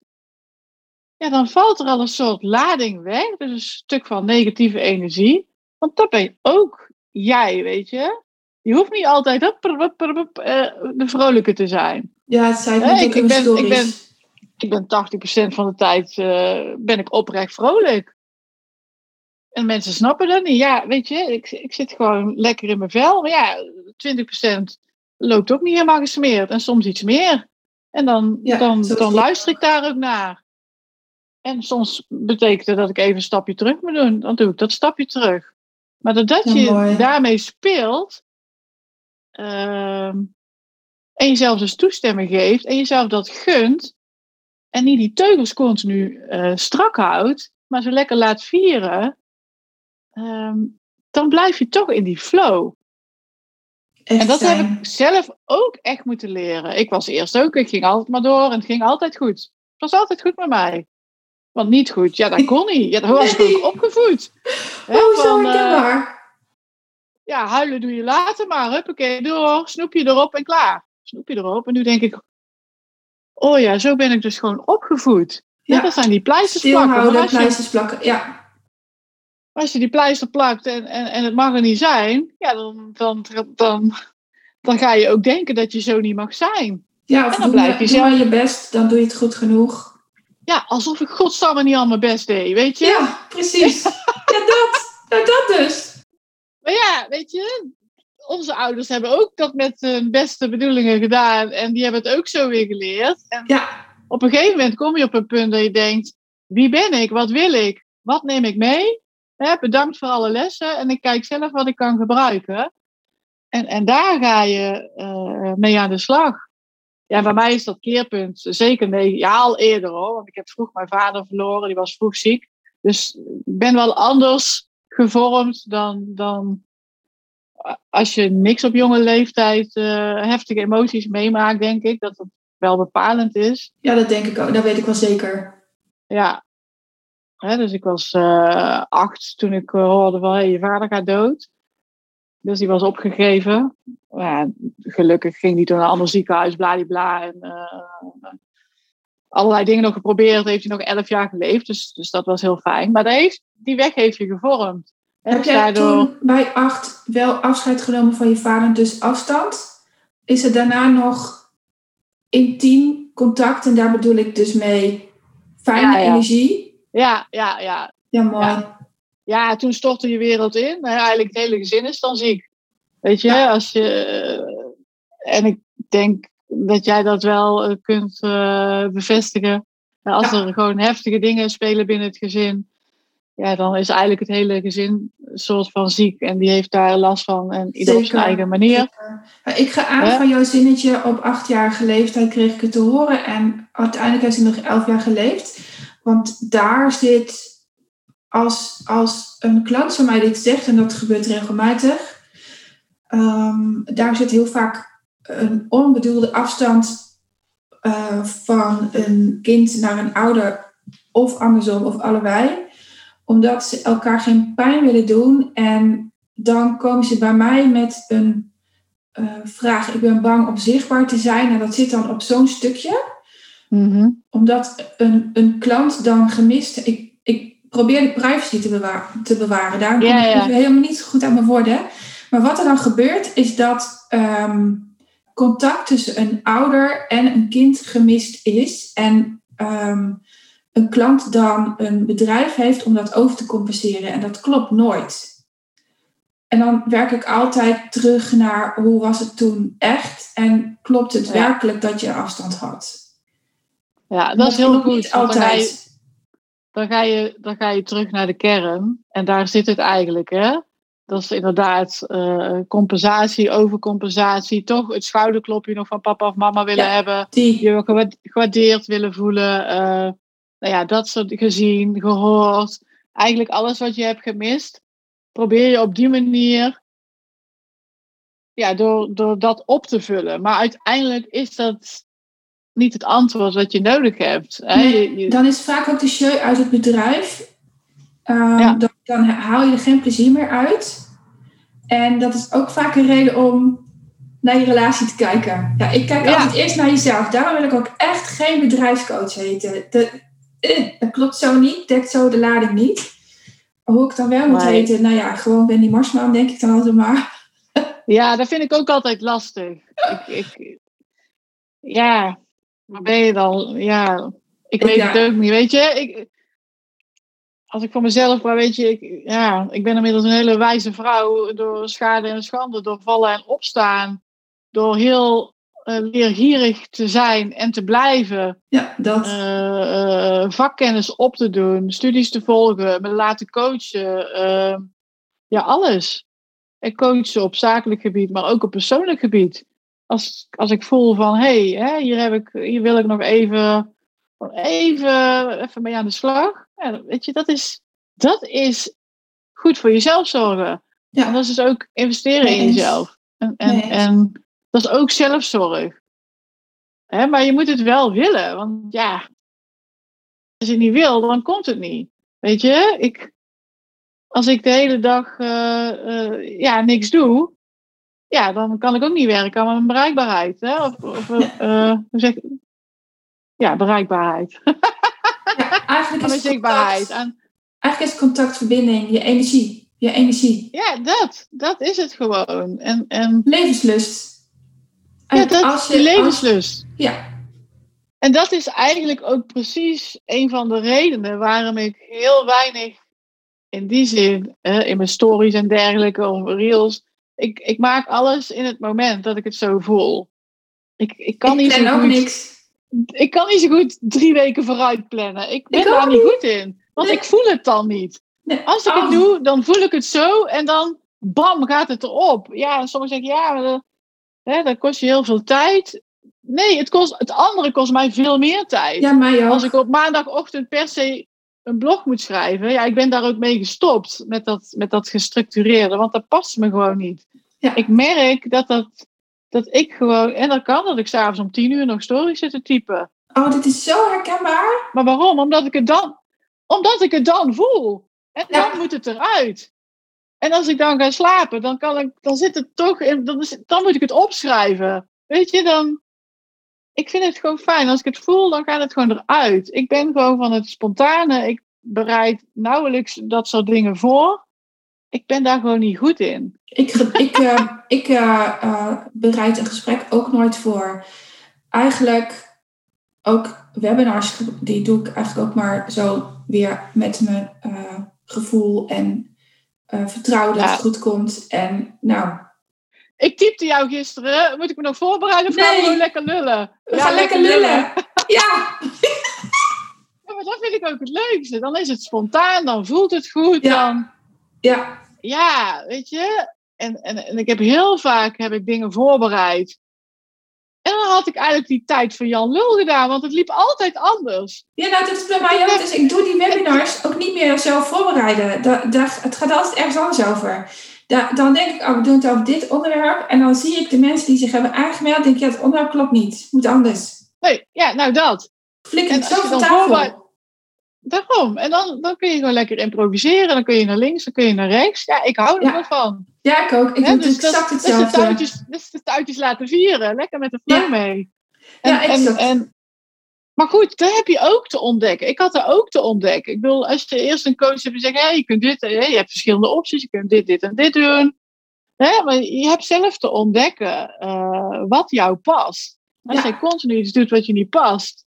ja, dan valt er al een soort lading weg. Dus een stuk van negatieve energie. Want dat ben je ook jij, weet je. Je hoeft niet altijd eh, de vrolijke te zijn.
Ja, het
Hè,
net
ik- ik ben- ik
stories.
Ik ben 80% van de tijd eh, ben ik oprecht vrolijk. En mensen snappen dat niet. Ja, weet je, ik, ik zit gewoon lekker in mijn vel. Maar ja, 20% loopt ook niet helemaal gesmeerd. En soms iets meer. En dan,
Ja,
dan, dan luister ik daar ook naar. En soms betekent het dat ik even een stapje terug moet doen. Dan doe ik dat stapje terug. Maar doordat
Ja,
je
mooi.
daarmee speelt. ehm, en jezelf dus toestemming geeft. En jezelf dat gunt. En niet die teugels continu eh, strak houdt. Maar zo lekker laat vieren. Ehm, dan blijf je toch in die flow.
Echt
En dat heb ik zelf ook echt moeten leren. Ik was eerst ook, ik ging altijd maar door en het ging altijd goed. Het was altijd goed met mij. Want niet goed, ja, dat kon niet. Ja, dat was ik ook opgevoed. Hè,
Oh, zo
eh, ja, huilen doe je later maar. Huppakee, door, snoepje erop en klaar. Snoepje erop. En nu denk ik, oh ja, zo ben ik dus gewoon opgevoed. Ja,
Ja.
dat zijn die pleisters plakken.
Stilhouden, pleisters plakken. Ja,
als je die pleister plakt en, en, en het mag er niet zijn, ja, dan, dan, dan, dan ga je ook denken dat je zo niet mag zijn.
ja of
En dan
doe,
blijf je zelf-
maar je best, dan doe je het goed genoeg.
Ja, alsof ik godsamme niet al mijn best deed, weet je?
Ja, precies. (laughs) ja, dat. Nou, dat dus.
Maar ja, weet je, onze ouders hebben ook dat met hun beste bedoelingen gedaan. En die hebben het ook zo weer geleerd. En
Ja,
op een gegeven moment kom je op een punt dat je denkt, wie ben ik? Wat wil ik? Wat neem ik mee? Hè, bedankt voor alle lessen en ik kijk zelf wat ik kan gebruiken. En, en daar ga je eh, mee aan de slag. Ja, bij mij is dat keerpunt zeker nee, ja, al eerder hoor. Want ik heb vroeg mijn vader verloren, die was vroeg ziek. Dus ik ben wel anders gevormd dan, dan als je niks op jonge leeftijd eh, heftige emoties meemaakt, denk ik dat het wel bepalend is.
ja, dat denk ik ook. Dat weet ik wel zeker.
Ja. Hè, dus ik was eh, acht toen ik eh, hoorde van hey, je vader gaat dood. Dus die was opgegeven. Ja, gelukkig ging die toen naar een ander ziekenhuis, bladibla. En eh, allerlei dingen nog geprobeerd. Heeft hij nog elf jaar geleefd. Dus, dus dat was heel fijn. Maar dat heeft, die weg heeft je gevormd.
Heb
dus
jij
daardoor-
toen bij acht wel afscheid genomen van je vader, dus afstand? Is er daarna nog intiem contact? En daar bedoel ik dus mee fijne
Ja, ja.
energie.
Ja, ja, ja.
Ja, mooi.
Ja. Ja, toen stortte je wereld in. Nou ja, eigenlijk het hele gezin is dan ziek. Weet je,
Ja.
als je. eh, En ik denk dat jij dat wel eh, kunt eh, bevestigen. Als
Ja.
er gewoon heftige dingen spelen binnen het gezin. Ja, dan is eigenlijk het hele gezin een soort van ziek. En die heeft daar last van. En ieder op zijn eigen manier.
Zeker. Maar Ik ga aan van jouw zinnetje. Op achtjarige leeftijd kreeg ik het te horen. En uiteindelijk heeft hij nog elf jaar geleefd. Want daar zit, als, als een klant van mij dit zegt, en dat gebeurt regelmatig, ehm, daar zit heel vaak een onbedoelde afstand eh, van een kind naar een ouder, of andersom, of allebei. Omdat ze elkaar geen pijn willen doen. En dan komen ze bij mij met een eh, vraag. Ik ben bang om zichtbaar te zijn. En dat zit dan op zo'n stukje
Mhm.
omdat een, een klant dan gemist. Ik, ik probeer de privacy te, te bewaren. Daarom kom
Ja,
ik
ja.
even helemaal niet goed aan mijn woorden. Maar wat er dan gebeurt, is dat ehm, contact tussen een ouder en een kind gemist is. En ehm, een klant dan een bedrijf heeft om dat over te compenseren. En dat klopt nooit. En dan werk ik altijd terug naar hoe was het toen echt? En klopt het
Ja.
werkelijk dat je afstand had?
Ja, dat is heel goed. Want dan ga je-
altijd.
dan ga, je, dan ga je terug naar de kern. En daar zit het eigenlijk, hè? dat is inderdaad uh, compensatie, overcompensatie. Toch het schouderklopje nog van papa of mama willen hebben. Die. Je gewaardeerd willen voelen. Uh, nou ja, dat soort gezien, gehoord. Eigenlijk alles wat je hebt gemist. Probeer je op die manier. Ja, door, door dat op te vullen. Maar uiteindelijk is dat niet het antwoord wat je nodig hebt.
Nee, dan is vaak ook de show uit het bedrijf. Um, ja. dan, dan, haal je er geen plezier meer uit. En dat is ook vaak een reden om naar je relatie te kijken. Ja, ik kijk altijd eerst naar jezelf. Daarom wil ik ook echt geen bedrijfscoach heten. De, eh, dat klopt zo niet, dekt zo de lading niet. Hoe ik dan wel moet heten, nou ja, gewoon ben die Marsman, denk ik dan altijd maar. (laughs)
Ja, dat vind ik ook altijd lastig. ik, ik, ja, maar ben je dan? Ja, ik weet het ook niet. Weet je, ik, als ik voor mezelf, maar weet je, ik, ja, ik ben inmiddels een hele wijze vrouw door schade en schande, door vallen en opstaan, door heel uh, leergierig te zijn en te blijven.
Ja, dat.
Uh, vakkennis op te doen, studies te volgen, me laten coachen. ja, alles. Ik coach op zakelijk gebied, maar ook op persoonlijk gebied als, als ik voel van, hé, hey, hier, heb ik, hier wil ik nog even, even, even mee aan de slag. Ja, weet je, dat is, dat is goed voor jezelf zorgen. Ja. En dat is dus ook investeren in jezelf. En, en, en dat is ook zelfzorg. Hè, maar je moet het wel willen, want ja, als je het niet wil, dan komt het niet. Weet je, ik, als ik de hele dag uh, uh, ja, niks doe, ja, dan kan ik ook niet werken aan mijn bereikbaarheid. Hè? Of, of uh, zeg Ja, bereikbaarheid. (laughs)
Ja, eigenlijk is zichtbaarheid. Eigenlijk is contactverbinding je energie. Je energie.
Ja, dat. Dat is het gewoon. En, en...
Levenslust.
ja, dat als je, levenslust.
ja.
En dat is eigenlijk ook precies een van de redenen waarom ik heel weinig in die zin, in mijn stories en dergelijke, of reels, ik, ik maak alles in het moment dat ik het zo voel. Ik, ik kan
ik
niet zo
ook goed, niks.
Ik kan niet zo goed drie weken vooruit plannen. Ik ben ik daar niet goed in. Want ik voel het dan niet. Nee. Als ik het oh. doe, dan voel ik het zo en dan bam, gaat het erop. Ja, en sommigen zeggen, ja, maar dat, hè, dat kost je heel veel tijd. Nee, het, kost, het andere kost mij veel meer tijd.
Ja, mij ook.
Als ik op maandagochtend per se een blog moet schrijven, ja, ik ben daar ook mee gestopt met dat, met dat gestructureerde, want dat past me gewoon niet. Ja. Ik merk dat, dat, dat ik gewoon, en dat kan dat ik s'avonds om tien uur nog stories zit te typen.
Oh, dit is zo herkenbaar.
Maar waarom? Omdat ik het dan, omdat ik het dan voel. En dan moet het eruit. En als ik dan ga slapen, dan, kan ik, dan zit het toch in, dan, is, dan moet ik het opschrijven. Weet je, dan, ik vind het gewoon fijn. Als ik het voel, dan gaat het gewoon eruit. Ik ben gewoon van het spontane. Ik bereid nauwelijks dat soort dingen voor. Ik ben daar gewoon niet goed in.
Ik, ik, uh, ik uh, bereid een gesprek ook nooit voor. Eigenlijk ook webinars, die doe ik eigenlijk ook maar zo weer met mijn gevoel en vertrouwen dat het goed komt. En nou,
ik typte jou gisteren. Moet ik me nog voorbereiden of gaan we gewoon lekker lullen?
We ja, gaan lekker lullen. (laughs) ja.
ja. Maar dat vind ik ook het leukste. Dan is het spontaan, dan voelt het goed.
Ja.
Dan...
Ja.
Ja, weet je. En, en, en ik heb heel vaak heb ik dingen voorbereid. En dan had ik eigenlijk die tijd voor Jan Lul gedaan, want het liep altijd anders.
Ja, nou, dat is bij mij ook. Dus ik doe die webinars ook niet meer zelf voorbereiden. Dat, het gaat altijd ergens anders over dan denk ik, oh, we doen het over dit onderwerp. En dan zie ik de mensen die zich hebben aangemeld. denk ik, ja, het onderwerp klopt niet. Moet anders.
Nee, ja, nou dat.
Flikker het zo van tafel.
Daarom. En dan, dan kun je gewoon lekker improviseren. Dan kun je naar links, dan kun je naar rechts. Ja, ik hou er ja. van.
Ja, ik ook. Ik doe dus exact dat, hetzelfde. Dus de,
touwtjes, dus de laten vieren. Lekker met de flow mee. En, ja, en, en, maar goed, daar heb je ook te ontdekken. Ik had er ook te ontdekken. Ik bedoel, als je eerst een coach hebt en zegt, hey, je kunt dit, je hebt verschillende opties, je kunt dit, dit en dit doen. Hè? Maar je hebt zelf te ontdekken uh, wat jou past. Als je continu iets doet wat je niet past,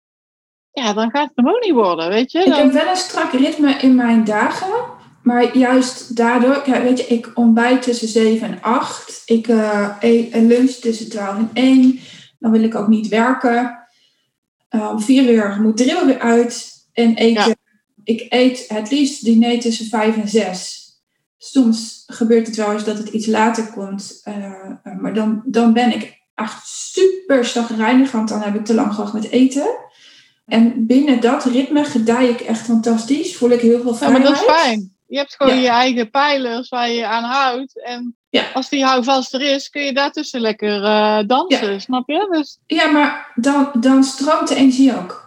ja, dan gaat het hem ook niet worden, weet je. Dan...
Ik heb wel een strak ritme in mijn dagen. Maar juist daardoor, weet je, ik ontbijt tussen 7 en 8. Ik uh, eet een lunch tussen 12 en 1. Dan wil ik ook niet werken. Om vier uur moet Drill weer uit en eten. Ik eet het liefst diner tussen vijf en zes. Soms gebeurt het wel eens dat het iets later komt. eh, eh, maar dan, dan ben ik echt super zagrijnig, want dan heb ik te lang gehad met eten. En binnen dat ritme gedij ik echt fantastisch. Voel ik heel veel
Ja,
vrijheid.
maar dat is fijn. Je hebt gewoon
Ja.
je eigen pijlers waar je aan houdt. En
Ja.
als die houvast er is, kun je daartussen lekker eh, dansen. Snap je? Dus
Ja, maar dan, dan stroomt de energie ook.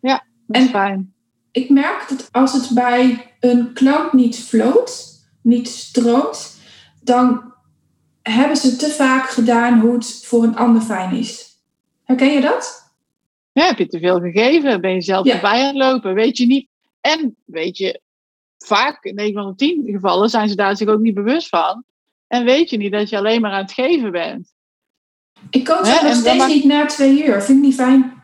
dat
En-
fijn.
Ik merk dat als het bij een klant niet floot, niet stroomt, dan hebben ze te vaak gedaan hoe het voor een ander fijn is. Herken je dat?
Ja, heb je te veel gegeven? Ben je zelf
Ja.
erbij aan het lopen? Weet je niet. En weet je, vaak, in 9 van de 10 gevallen, zijn ze daar zich ook niet bewust van. En weet je niet dat je alleen maar aan het geven bent.
Ik coach
Hè,
nog steeds
mag-
niet na twee uur. Vind ik niet fijn.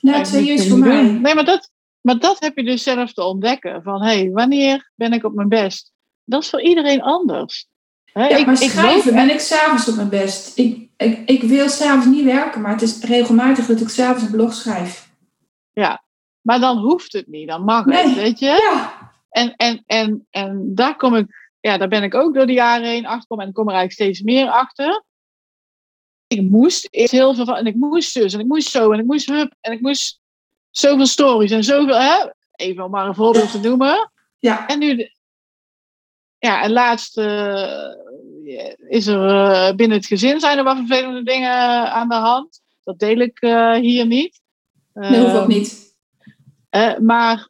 Na
Ja,
twee uur is voor mij.
Nee, maar dat, maar dat heb je dus zelf te ontdekken. Van, hé, hey, wanneer ben ik op mijn best? Dat is voor iedereen anders. Hè,
Ja,
ik,
maar
ik
schrijven ben ik s'avonds op mijn best. Ik, ik, ik wil s'avonds niet werken, maar het is regelmatig dat ik s'avonds een blog schrijf.
Maar dan hoeft het niet, dan mag
Nee.
het, weet je?
Ja,
En, en, en, en daar kom ik, ja, daar ben ik ook door de jaren heen achter gekomen en kom er eigenlijk steeds meer achter. Ik moest eerst heel veel van, en ik moest zus, en ik moest zo, en ik moest hup, en ik moest zoveel stories en zoveel, hè? Even om maar een voorbeeld te noemen.
ja.
En nu, ja, en laatst eh, is er eh, binnen het gezin zijn er wat vervelende dingen aan de hand. Dat deel ik eh, hier niet.
dat hoeft ook
Ehm,
niet.
Eh, maar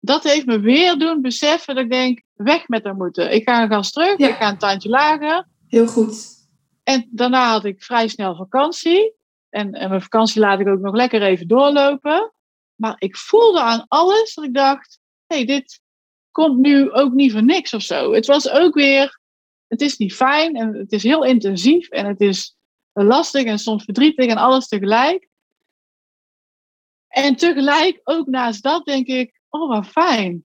dat heeft me weer doen beseffen dat ik denk, weg met haar moeten. Ik ga een gas terug,
Ja.
ik ga een tandje lager.
Heel goed.
En daarna had ik vrij snel vakantie. En, en mijn vakantie laat ik ook nog lekker even doorlopen. Maar ik voelde aan alles dat ik dacht, hé, hey, dit komt nu ook niet voor niks of zo. Het was ook weer, het is niet fijn en het is heel intensief en het is lastig en soms verdrietig en alles tegelijk. En tegelijk, ook naast dat, denk ik, oh wat fijn.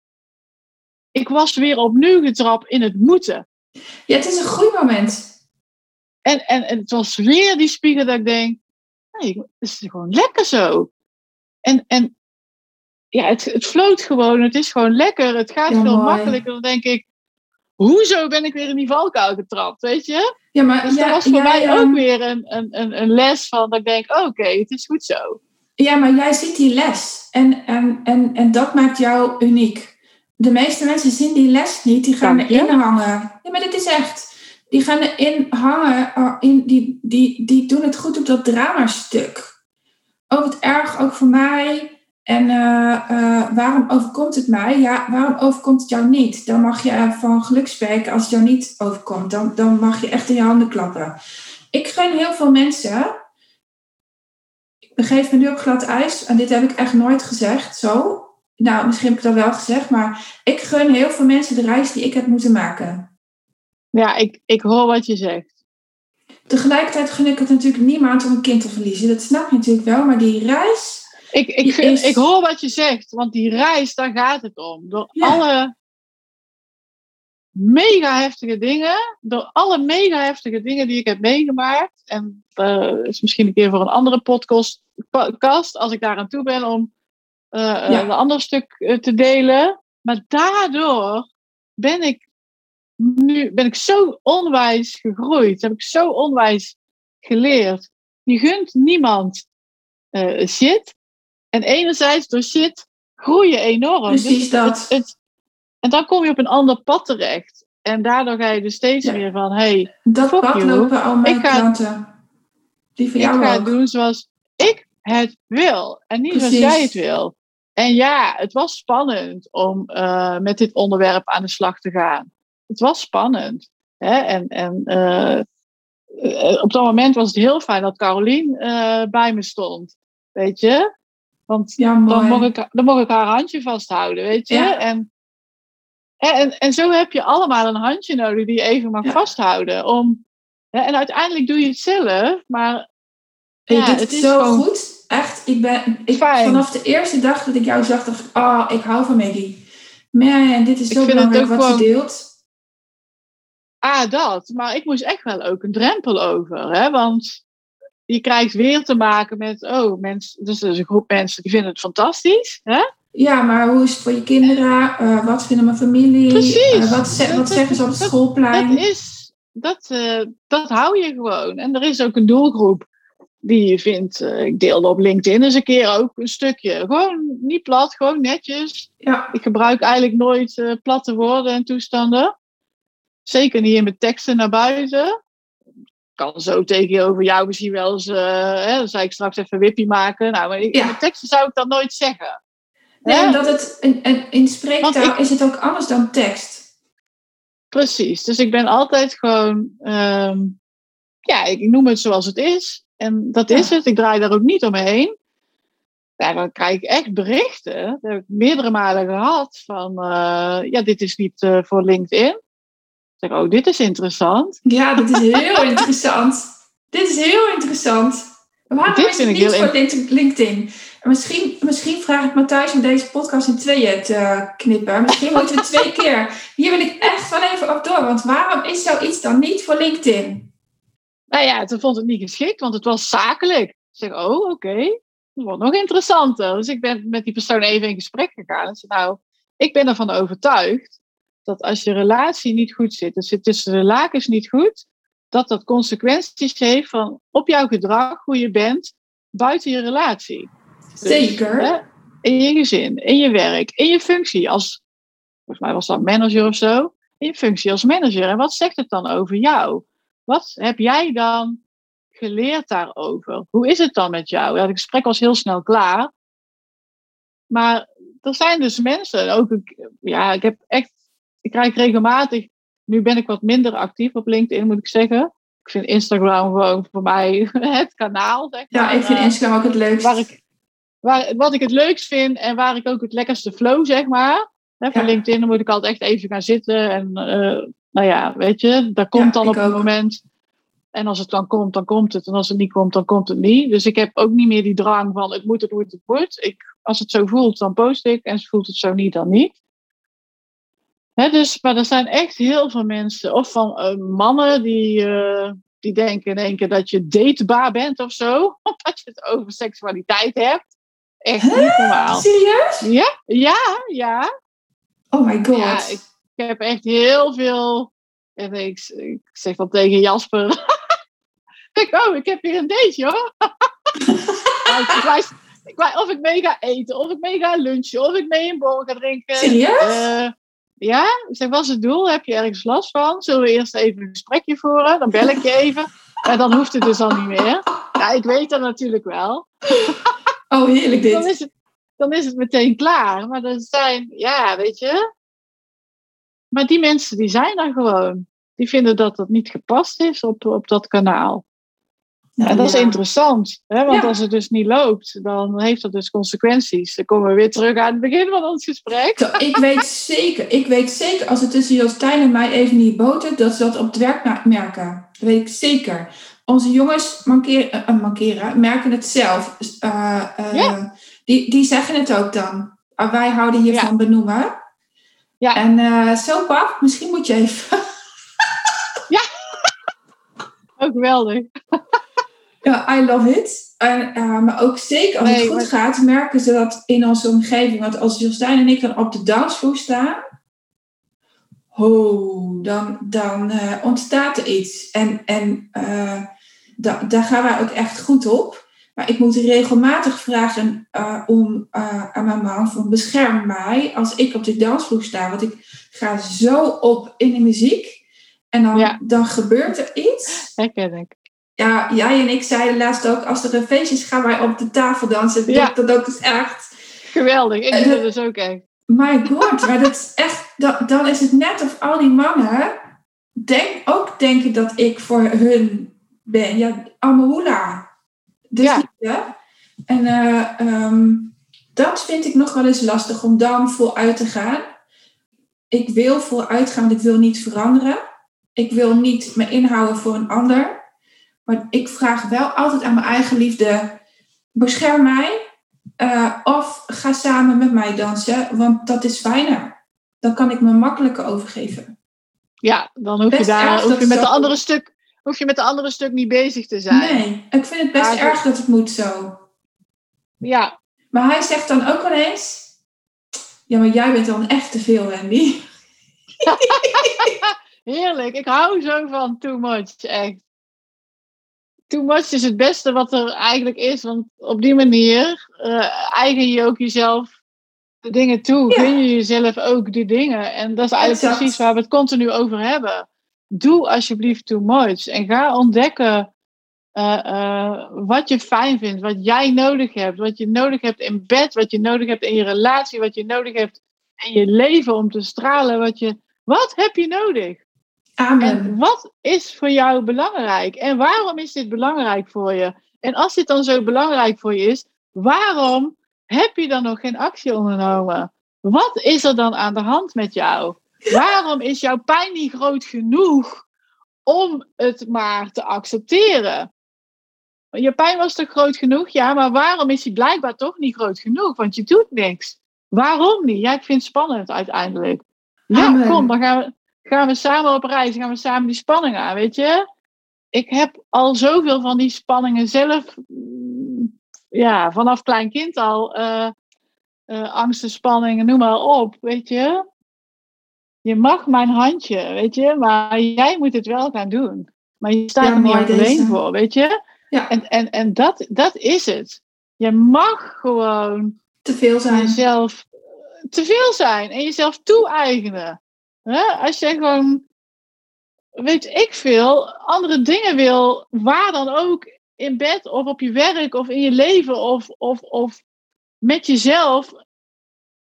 Ik was weer opnieuw getrapt in het moeten.
Ja, het is een groeimoment.
En, en, en het was weer die spiegel dat ik denk, nee, het is gewoon lekker zo. En, en ja, het, het floot gewoon, het is gewoon lekker, het gaat
Ja,
veel
mooi.
makkelijker. Dan denk ik, hoezo ben ik weer in die valkuil getrapt, weet je?
Ja, maar
Dus
ja,
dat was voor mij ook weer een, een, een, een les van dat ik denk, oh, oké, het is goed zo.
Ja, maar jij ziet die les. En, en, en, en dat maakt jou uniek. De meeste mensen zien die les niet. Die gaan
Dank je.
erin hangen. Ja, maar dit is echt. Die gaan erin hangen. oh, In, die, die, die doen het goed op dat dramastuk. Oh, wat erg, ook voor mij. En eh, eh, waarom overkomt het mij? Ja, waarom overkomt het jou niet? Dan mag je eh, van geluk spreken als het jou niet overkomt. Dan, dan mag je echt in je handen klappen. Ik gun heel veel mensen ik begeef me nu op glad ijs. En dit heb ik echt nooit gezegd, zo. Nou, misschien heb ik dat wel gezegd, maar ik gun heel veel mensen de reis die ik heb moeten maken.
Ja, ik, ik hoor wat je zegt.
Tegelijkertijd gun ik het natuurlijk niemand om een kind te verliezen. Dat snap je natuurlijk wel, maar die reis...
Ik, ik,
Die
vind-
is-
ik hoor wat je zegt, want die reis, daar gaat het om. Door
Ja.
alle mega heftige dingen, door alle mega heftige dingen die ik heb meegemaakt. En dat is misschien een keer voor een andere podcast, podcast als ik daar aan toe ben om eh,
Ja.
een ander stuk eh, te delen. Maar daardoor ben ik nu ben ik zo onwijs gegroeid, heb ik zo onwijs geleerd. Je gunt niemand eh, shit. En enerzijds door shit groei je enorm.
Precies dat.
Het, het- en dan kom je op een ander pad terecht. En daardoor ga je dus steeds
Ja.
meer van, hey,
Dat pad
you.
lopen al mijn
Ik ga-
klanten. Die van
ik
jou
ga
ook.
doen zoals ik het wil. En niet
Precies.
zoals jij het wil. En ja, het was spannend om eh, met dit onderwerp aan de slag te gaan. Het was spannend. Hè? En, en eh, eh, op dat moment was het heel fijn dat Carolien bij me stond. Weet je? Want
Ja,
dan mocht, ik, dan mocht ik haar handje vasthouden, weet je?
Ja.
En, en, en zo heb je allemaal een handje nodig die je even mag
Ja.
vasthouden. Om, hè, en uiteindelijk doe je het zelf, maar
je
ja,
doet
het
het
is
zo
gewoon-
goed. Echt, ik ben, ik,
Fijn.
vanaf de eerste dag dat ik jou zag, dacht ik, oh, ik hou van Maggie. Man, dit is zo belangrijk wat ze
gewoon-
deelt.
ah, dat. Maar ik moest echt wel ook een drempel over, hè? Want je krijgt weer te maken met, oh, mensen, dus er is een groep mensen die vinden het fantastisch, hè?
Ja, maar hoe is het voor je kinderen? Uh, wat vinden mijn familie?
Precies.
Uh, wat, ze, wat zeggen ze op het schoolplein?
Dat, is, dat, uh, dat hou je gewoon. En er is ook een doelgroep die je vindt. ik deelde op LinkedIn eens een keer ook een stukje. Gewoon niet plat, gewoon netjes.
Ja.
Ik gebruik eigenlijk nooit platte woorden en toestanden. Zeker niet in mijn teksten naar buiten kan zo tegenover jou misschien wel eens, hè, dan zei ik straks even wippie maken. Nou, maar in
Ja.
mijn teksten zou ik dat nooit zeggen. Hè?
omdat het in, in, in spreektaal
ik-
is het ook anders dan tekst.
Precies, dus ik ben altijd gewoon, ehm, ja, ik noem het zoals het is. En dat is het, ik draai daar ook niet omheen. Ja, dan krijg ik echt berichten, dat heb ik meerdere malen gehad, van eh, ja, dit is niet eh, voor LinkedIn. Ik zeg, oh, dit is interessant.
Ja, dit is (laughs) heel interessant. Dit is heel interessant. Waarom
Dit
is het niet voor Link- LinkedIn? En Misschien, misschien vraag ik Matthijs om deze podcast in tweeën te knippen. Misschien moeten we twee keer. Hier wil ik echt van even op door. Want waarom is zoiets dan niet voor LinkedIn?
Nou ja, toen vond het niet geschikt, want het was zakelijk. Ik zeg, oh, oké, dat wordt nog interessanter. Dus ik ben met die persoon even in gesprek gegaan. En zei, nou, ik ben ervan overtuigd dat als je relatie niet goed zit, het zit tussen de lakens niet goed, dat dat consequenties heeft van op jouw gedrag, hoe je bent, buiten je relatie.
Zeker.
in je gezin, in je werk, in je functie als, volgens mij was dat manager of zo, in je functie als manager. En wat zegt het dan over jou? Wat heb jij dan geleerd daarover? Hoe is het dan met jou? Ja, het gesprek was heel snel klaar. Maar er zijn dus mensen, ook ik, ja, ik heb echt, ik krijg regelmatig, nu ben ik wat minder actief op LinkedIn, moet ik zeggen. Ik vind Instagram gewoon voor mij (laughs) het kanaal, zeg
Ja,
maar,
ik vind
eh,
Instagram ook het leukst.
waar ik, waar, wat ik het leukst vind en waar ik ook het lekkerste flow, zeg maar. Hè,
Ja.
LinkedIn dan moet ik altijd echt even gaan zitten. En eh, nou ja, weet je, dat komt
Ja,
dan op een moment. En als het dan komt, dan komt het. En als het niet komt, dan komt het niet. Dus ik heb ook niet meer die drang van het moet, het moet, het moet. Ik, als het zo voelt, dan post ik. En voelt het zo niet, dan niet. Hè, dus, maar er zijn echt heel veel mensen, of van eh, mannen die, eh, die denken in één keer dat je datebaar bent of zo. (laughs) Omdat je het over seksualiteit hebt. Echt niet normaal.
Serieus?
Ja, ja, ja.
Oh my god.
Ja, ik, ik heb echt heel veel. En ik, ik zeg dan tegen Jasper. (laughs) ik, oh, ik heb hier een date, hoor. (laughs) Nou, of ik mee ga eten, of ik mee ga lunchen, of ik mee een borrel ga drinken.
Serieus?
Eh, ja, ik zeg, wat is het doel? Heb je ergens last van? Zullen we eerst even een gesprekje voeren? Dan bel ik je even. En dan hoeft het dus al niet meer. Ja, ik weet dat natuurlijk wel. (laughs)
oh, heerlijk
Dan
dit.
is het, dan is het meteen klaar. Maar er zijn, ja, weet je. Maar die mensen die zijn er gewoon. Die vinden dat dat niet gepast is op, op dat kanaal.
Nou,
En dat is interessant. Hè? Want
Ja.
als het dus niet loopt, dan heeft dat dus consequenties. Dan komen we weer terug aan het begin van ons gesprek.
Zo, Ik weet zeker, ik weet zeker als het tussen Jostijn en mij even niet botert, dat ze dat op het werk merken. Dat weet ik zeker. Onze jongens mankeren, eh, mankeren merken het zelf. Eh, eh,
Ja.
die, die zeggen het ook dan. Ah, wij houden hiervan benoemen.
Ja.
En eh, zo pap, misschien moet je even. (laughs)
Ook geweldig. (laughs)
Ja, I love it. En, eh, maar ook zeker als
Nee,
het goed
maar-
gaat, merken ze dat in onze omgeving. Want als Jostijn en ik dan op de dansvloer staan, ho, dan, dan eh, ontstaat er iets. En, en eh, da- daar gaan wij ook echt goed op. Maar ik moet regelmatig vragen eh, om, eh, aan mijn man van bescherm mij als ik op de dansvloer sta. Want ik ga zo op in de muziek. En dan,
Ja.
dan gebeurt er iets.
Herken ik.
Ja, jij en ik zeiden laatst ook, als er een feestje is, gaan wij op de tafel dansen.
Ja.
Dat, dat ook is echt,
Geweldig. Ik doe
dat-
dat dus ook echt.
my god, maar dat is echt, dan, dan is het net of al die mannen denk, ook denken dat ik voor hun ben. Ja, Amahula. Dus
Ja.
ja. En eh, ehm, dat vind ik nog wel eens lastig om dan voluit te gaan. Ik wil voluit gaan, want ik wil niet veranderen. Ik wil niet me inhouden voor een ander. Maar ik vraag wel altijd aan mijn eigen liefde: bescherm mij. eh, of ga samen met mij dansen, want dat is fijner. Dan kan ik me makkelijker overgeven.
Ja, dan hoef je,
Best
daar, hoef je met de andere stuk hoef je met de andere stuk niet bezig te zijn.
Nee, ik vind het best
Maar-
erg dat het moet zo.
Ja,
Maar hij zegt dan ook wel eens: Ja, maar jij bent dan echt te veel, Wendy. (laughs) (laughs)
Heerlijk. Ik hou zo van too much, echt. Too much is het beste wat er eigenlijk is. Want op die manier uh, eigen je ook jezelf de dingen toe.
Ja.
Gun je jezelf ook die dingen. En dat is eigenlijk
Exact.
precies waar we het continu over hebben. Doe alsjeblieft too much. En ga ontdekken eh, eh, wat je fijn vindt. Wat jij nodig hebt. Wat je nodig hebt in bed. Wat je nodig hebt in je relatie. Wat je nodig hebt in je leven om te stralen. Wat, je, wat heb je nodig?
Amen.
En wat is voor jou belangrijk? En waarom is dit belangrijk voor je? En als dit dan zo belangrijk voor je is, waarom heb je dan nog geen actie ondernomen? Wat is er dan aan de hand met jou? Waarom is jouw pijn niet groot genoeg om het maar te accepteren? Je pijn was toch groot genoeg? Ja, maar waarom is die blijkbaar toch niet groot genoeg? Want je doet niks. Waarom niet? Ja, ik vind het spannend uiteindelijk. Ja,
Amen.
kom, dan gaan we, gaan we samen op reis. Gaan we samen die spanning aan, weet je? Ik heb al zoveel van die spanningen zelf, mm, ja, vanaf klein kind al, eh, angsten, spanningen, noem maar op, weet je? Je mag mijn handje, weet je, maar jij moet het wel gaan doen. Maar je staat
Ja,
er niet alleen voor, weet je?
Ja.
En, en, en dat, dat is het. Je mag gewoon
Te veel zijn.
jezelf te veel zijn en jezelf toe-eigenen. Als je gewoon, weet ik veel, andere dingen wil, waar dan ook, in bed of op je werk of in je leven of, of, of met jezelf,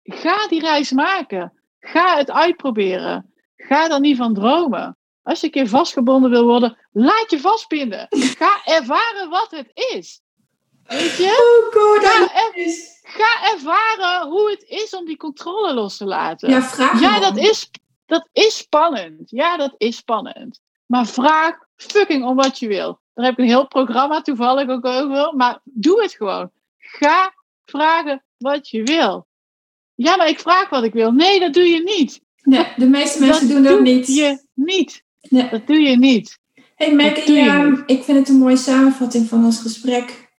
ga die reis maken. Ga het uitproberen. Ga er niet van dromen. Als je een keer vastgebonden wil worden, laat je vastbinden. Ga ervaren wat het is. Weet je?
Oh god,
Ga, er- ga ervaren hoe het is om die controle los te laten.
Ja, vraag
Ja, dat is, dat is spannend. Ja, dat is spannend. Maar vraag fucking om wat je wil. Daar heb ik een heel programma toevallig ook over. Maar doe het gewoon. Ga vragen wat je wil. Ja, maar ik vraag wat ik wil. Nee, dat doe je niet.
Nee, de meeste mensen
dat
doen dat
doe
niet.
je niet.
Nee.
Dat doe je niet.
Hey ja,
niet.
ik vind het een mooie samenvatting van ons gesprek.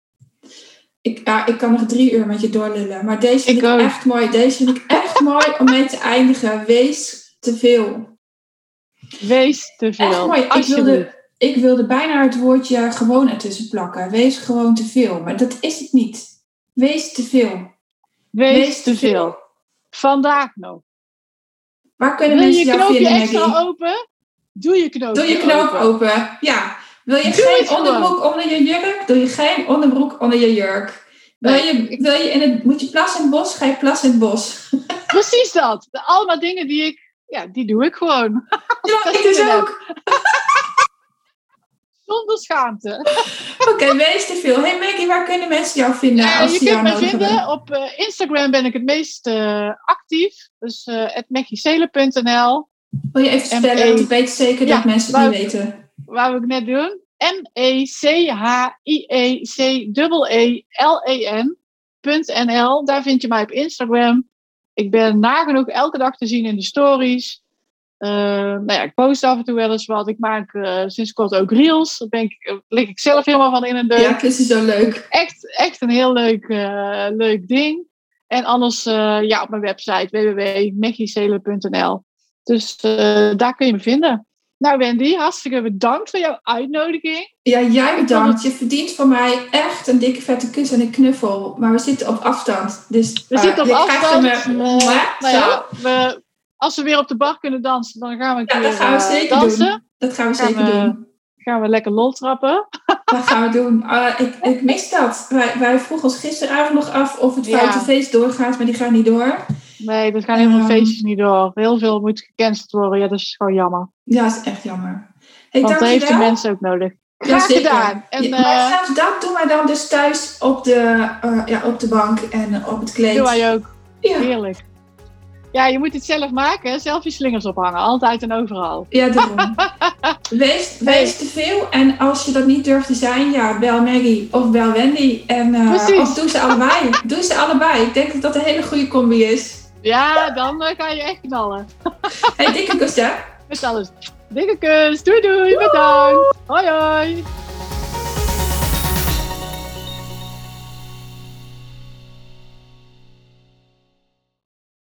Ik, ja, ik kan nog drie uur met je doorlullen, maar deze vind
Ik
echt mooi. Deze vind ik echt (laughs) mooi om mee te eindigen. Wees te veel.
Wees te veel.
Echt mooi. Ik wilde, ik wilde bijna het woordje gewoon ertussen plakken. Wees gewoon te veel, maar dat is het niet. Wees te veel.
Wees, te
veel.
Vandaag nog.
Waar kunnen
Wil je
mensen
je
jou
knoopje
vinden,
extra open? Doe je knoopje
Doe je knoop
open.
open. Ja. Wil je
Doe
geen
gewoon.
onderbroek onder je jurk? Doe je geen onderbroek onder je jurk. Wil je, wil je in het, moet je plassen in het bos? Ga je plassen in het bos. (laughs)
Precies dat. Allemaal dingen die ik, ja, die doe ik gewoon.
Ja, ik dus (laughs) ook.
Zonder schaamte. (laughs)
Oké, wees te veel. Hey Maggie, waar kunnen mensen jou vinden
Ja,
als
je kunt me vinden
hebben?
op eh, Instagram ben ik het meest eh, actief. Dus uh.
Wil je even
M.E.
spellen? Want ik weet zeker
Ja,
dat mensen het
wou
niet
ik-
weten.
Waar we het net doen. E M-E-C-H-I-E-C-E-L-E-N.nl. Daar vind je mij op Instagram. Ik ben nagenoeg elke dag te zien in de stories. Eh, nou ja, ik post af en toe wel eens wat. Ik maak eh, sinds kort ook reels. Daar ben ik, eh, lig ik zelf helemaal van in een deuk.
Ja, ze zo leuk.
echt, echt een heel leuk, eh, leuk ding. En anders ja, op mijn website www.meggieselen.nl. Dus daar kun je me vinden. Nou Wendy, hartstikke bedankt voor jouw uitnodiging.
Ja, jij bedankt. Je verdient van mij echt een dikke vette kus en een knuffel. Maar we zitten op afstand. Dus
We zitten op afstand. eh, nou ja, we, als we weer op de bar kunnen dansen, dan gaan we een
Ja,
keer
dat gaan we
eh,
zeker
dansen.
doen. Dat gaan we
Gaan
zeker
we-
doen.
Gaan we lekker lol trappen.
Dat gaan we doen. Ah, ik, ik mis dat. Wij, wij vroegen ons gisteravond nog af of het
Ja.
foute feest doorgaat, maar die gaat niet door.
Nee, dat gaan heel veel
Ehm.
feestjes niet door. Heel veel moet gecanceld worden. Ja, dat is gewoon jammer.
Ja, dat is echt jammer. Hey,
Want dat heeft de mensen ook nodig.
Ja,
Graag gedaan. En
Ja,
eh
maar zelfs dat doen wij dan dus thuis op de, eh, ja, op de bank en eh, op het kleed.
doe wij ook.
Ja,
Heerlijk. Ja, je moet het zelf maken. Zelf je slingers ophangen. Altijd en overal.
ja daarom. (laughs) wees, wees te veel en als je dat niet durft te zijn, ja, bel Maggie of bel Wendy. En, eh,
Precies.
of doe ze allebei. (laughs) doe ze allebei. Ik denk dat dat een hele goede combi is.
Ja, dan eh, ga je echt knallen.
Hey, dikke kus hè?
Met alles. Dikke kus. Doei doei. Bedankt. Hoi hoi.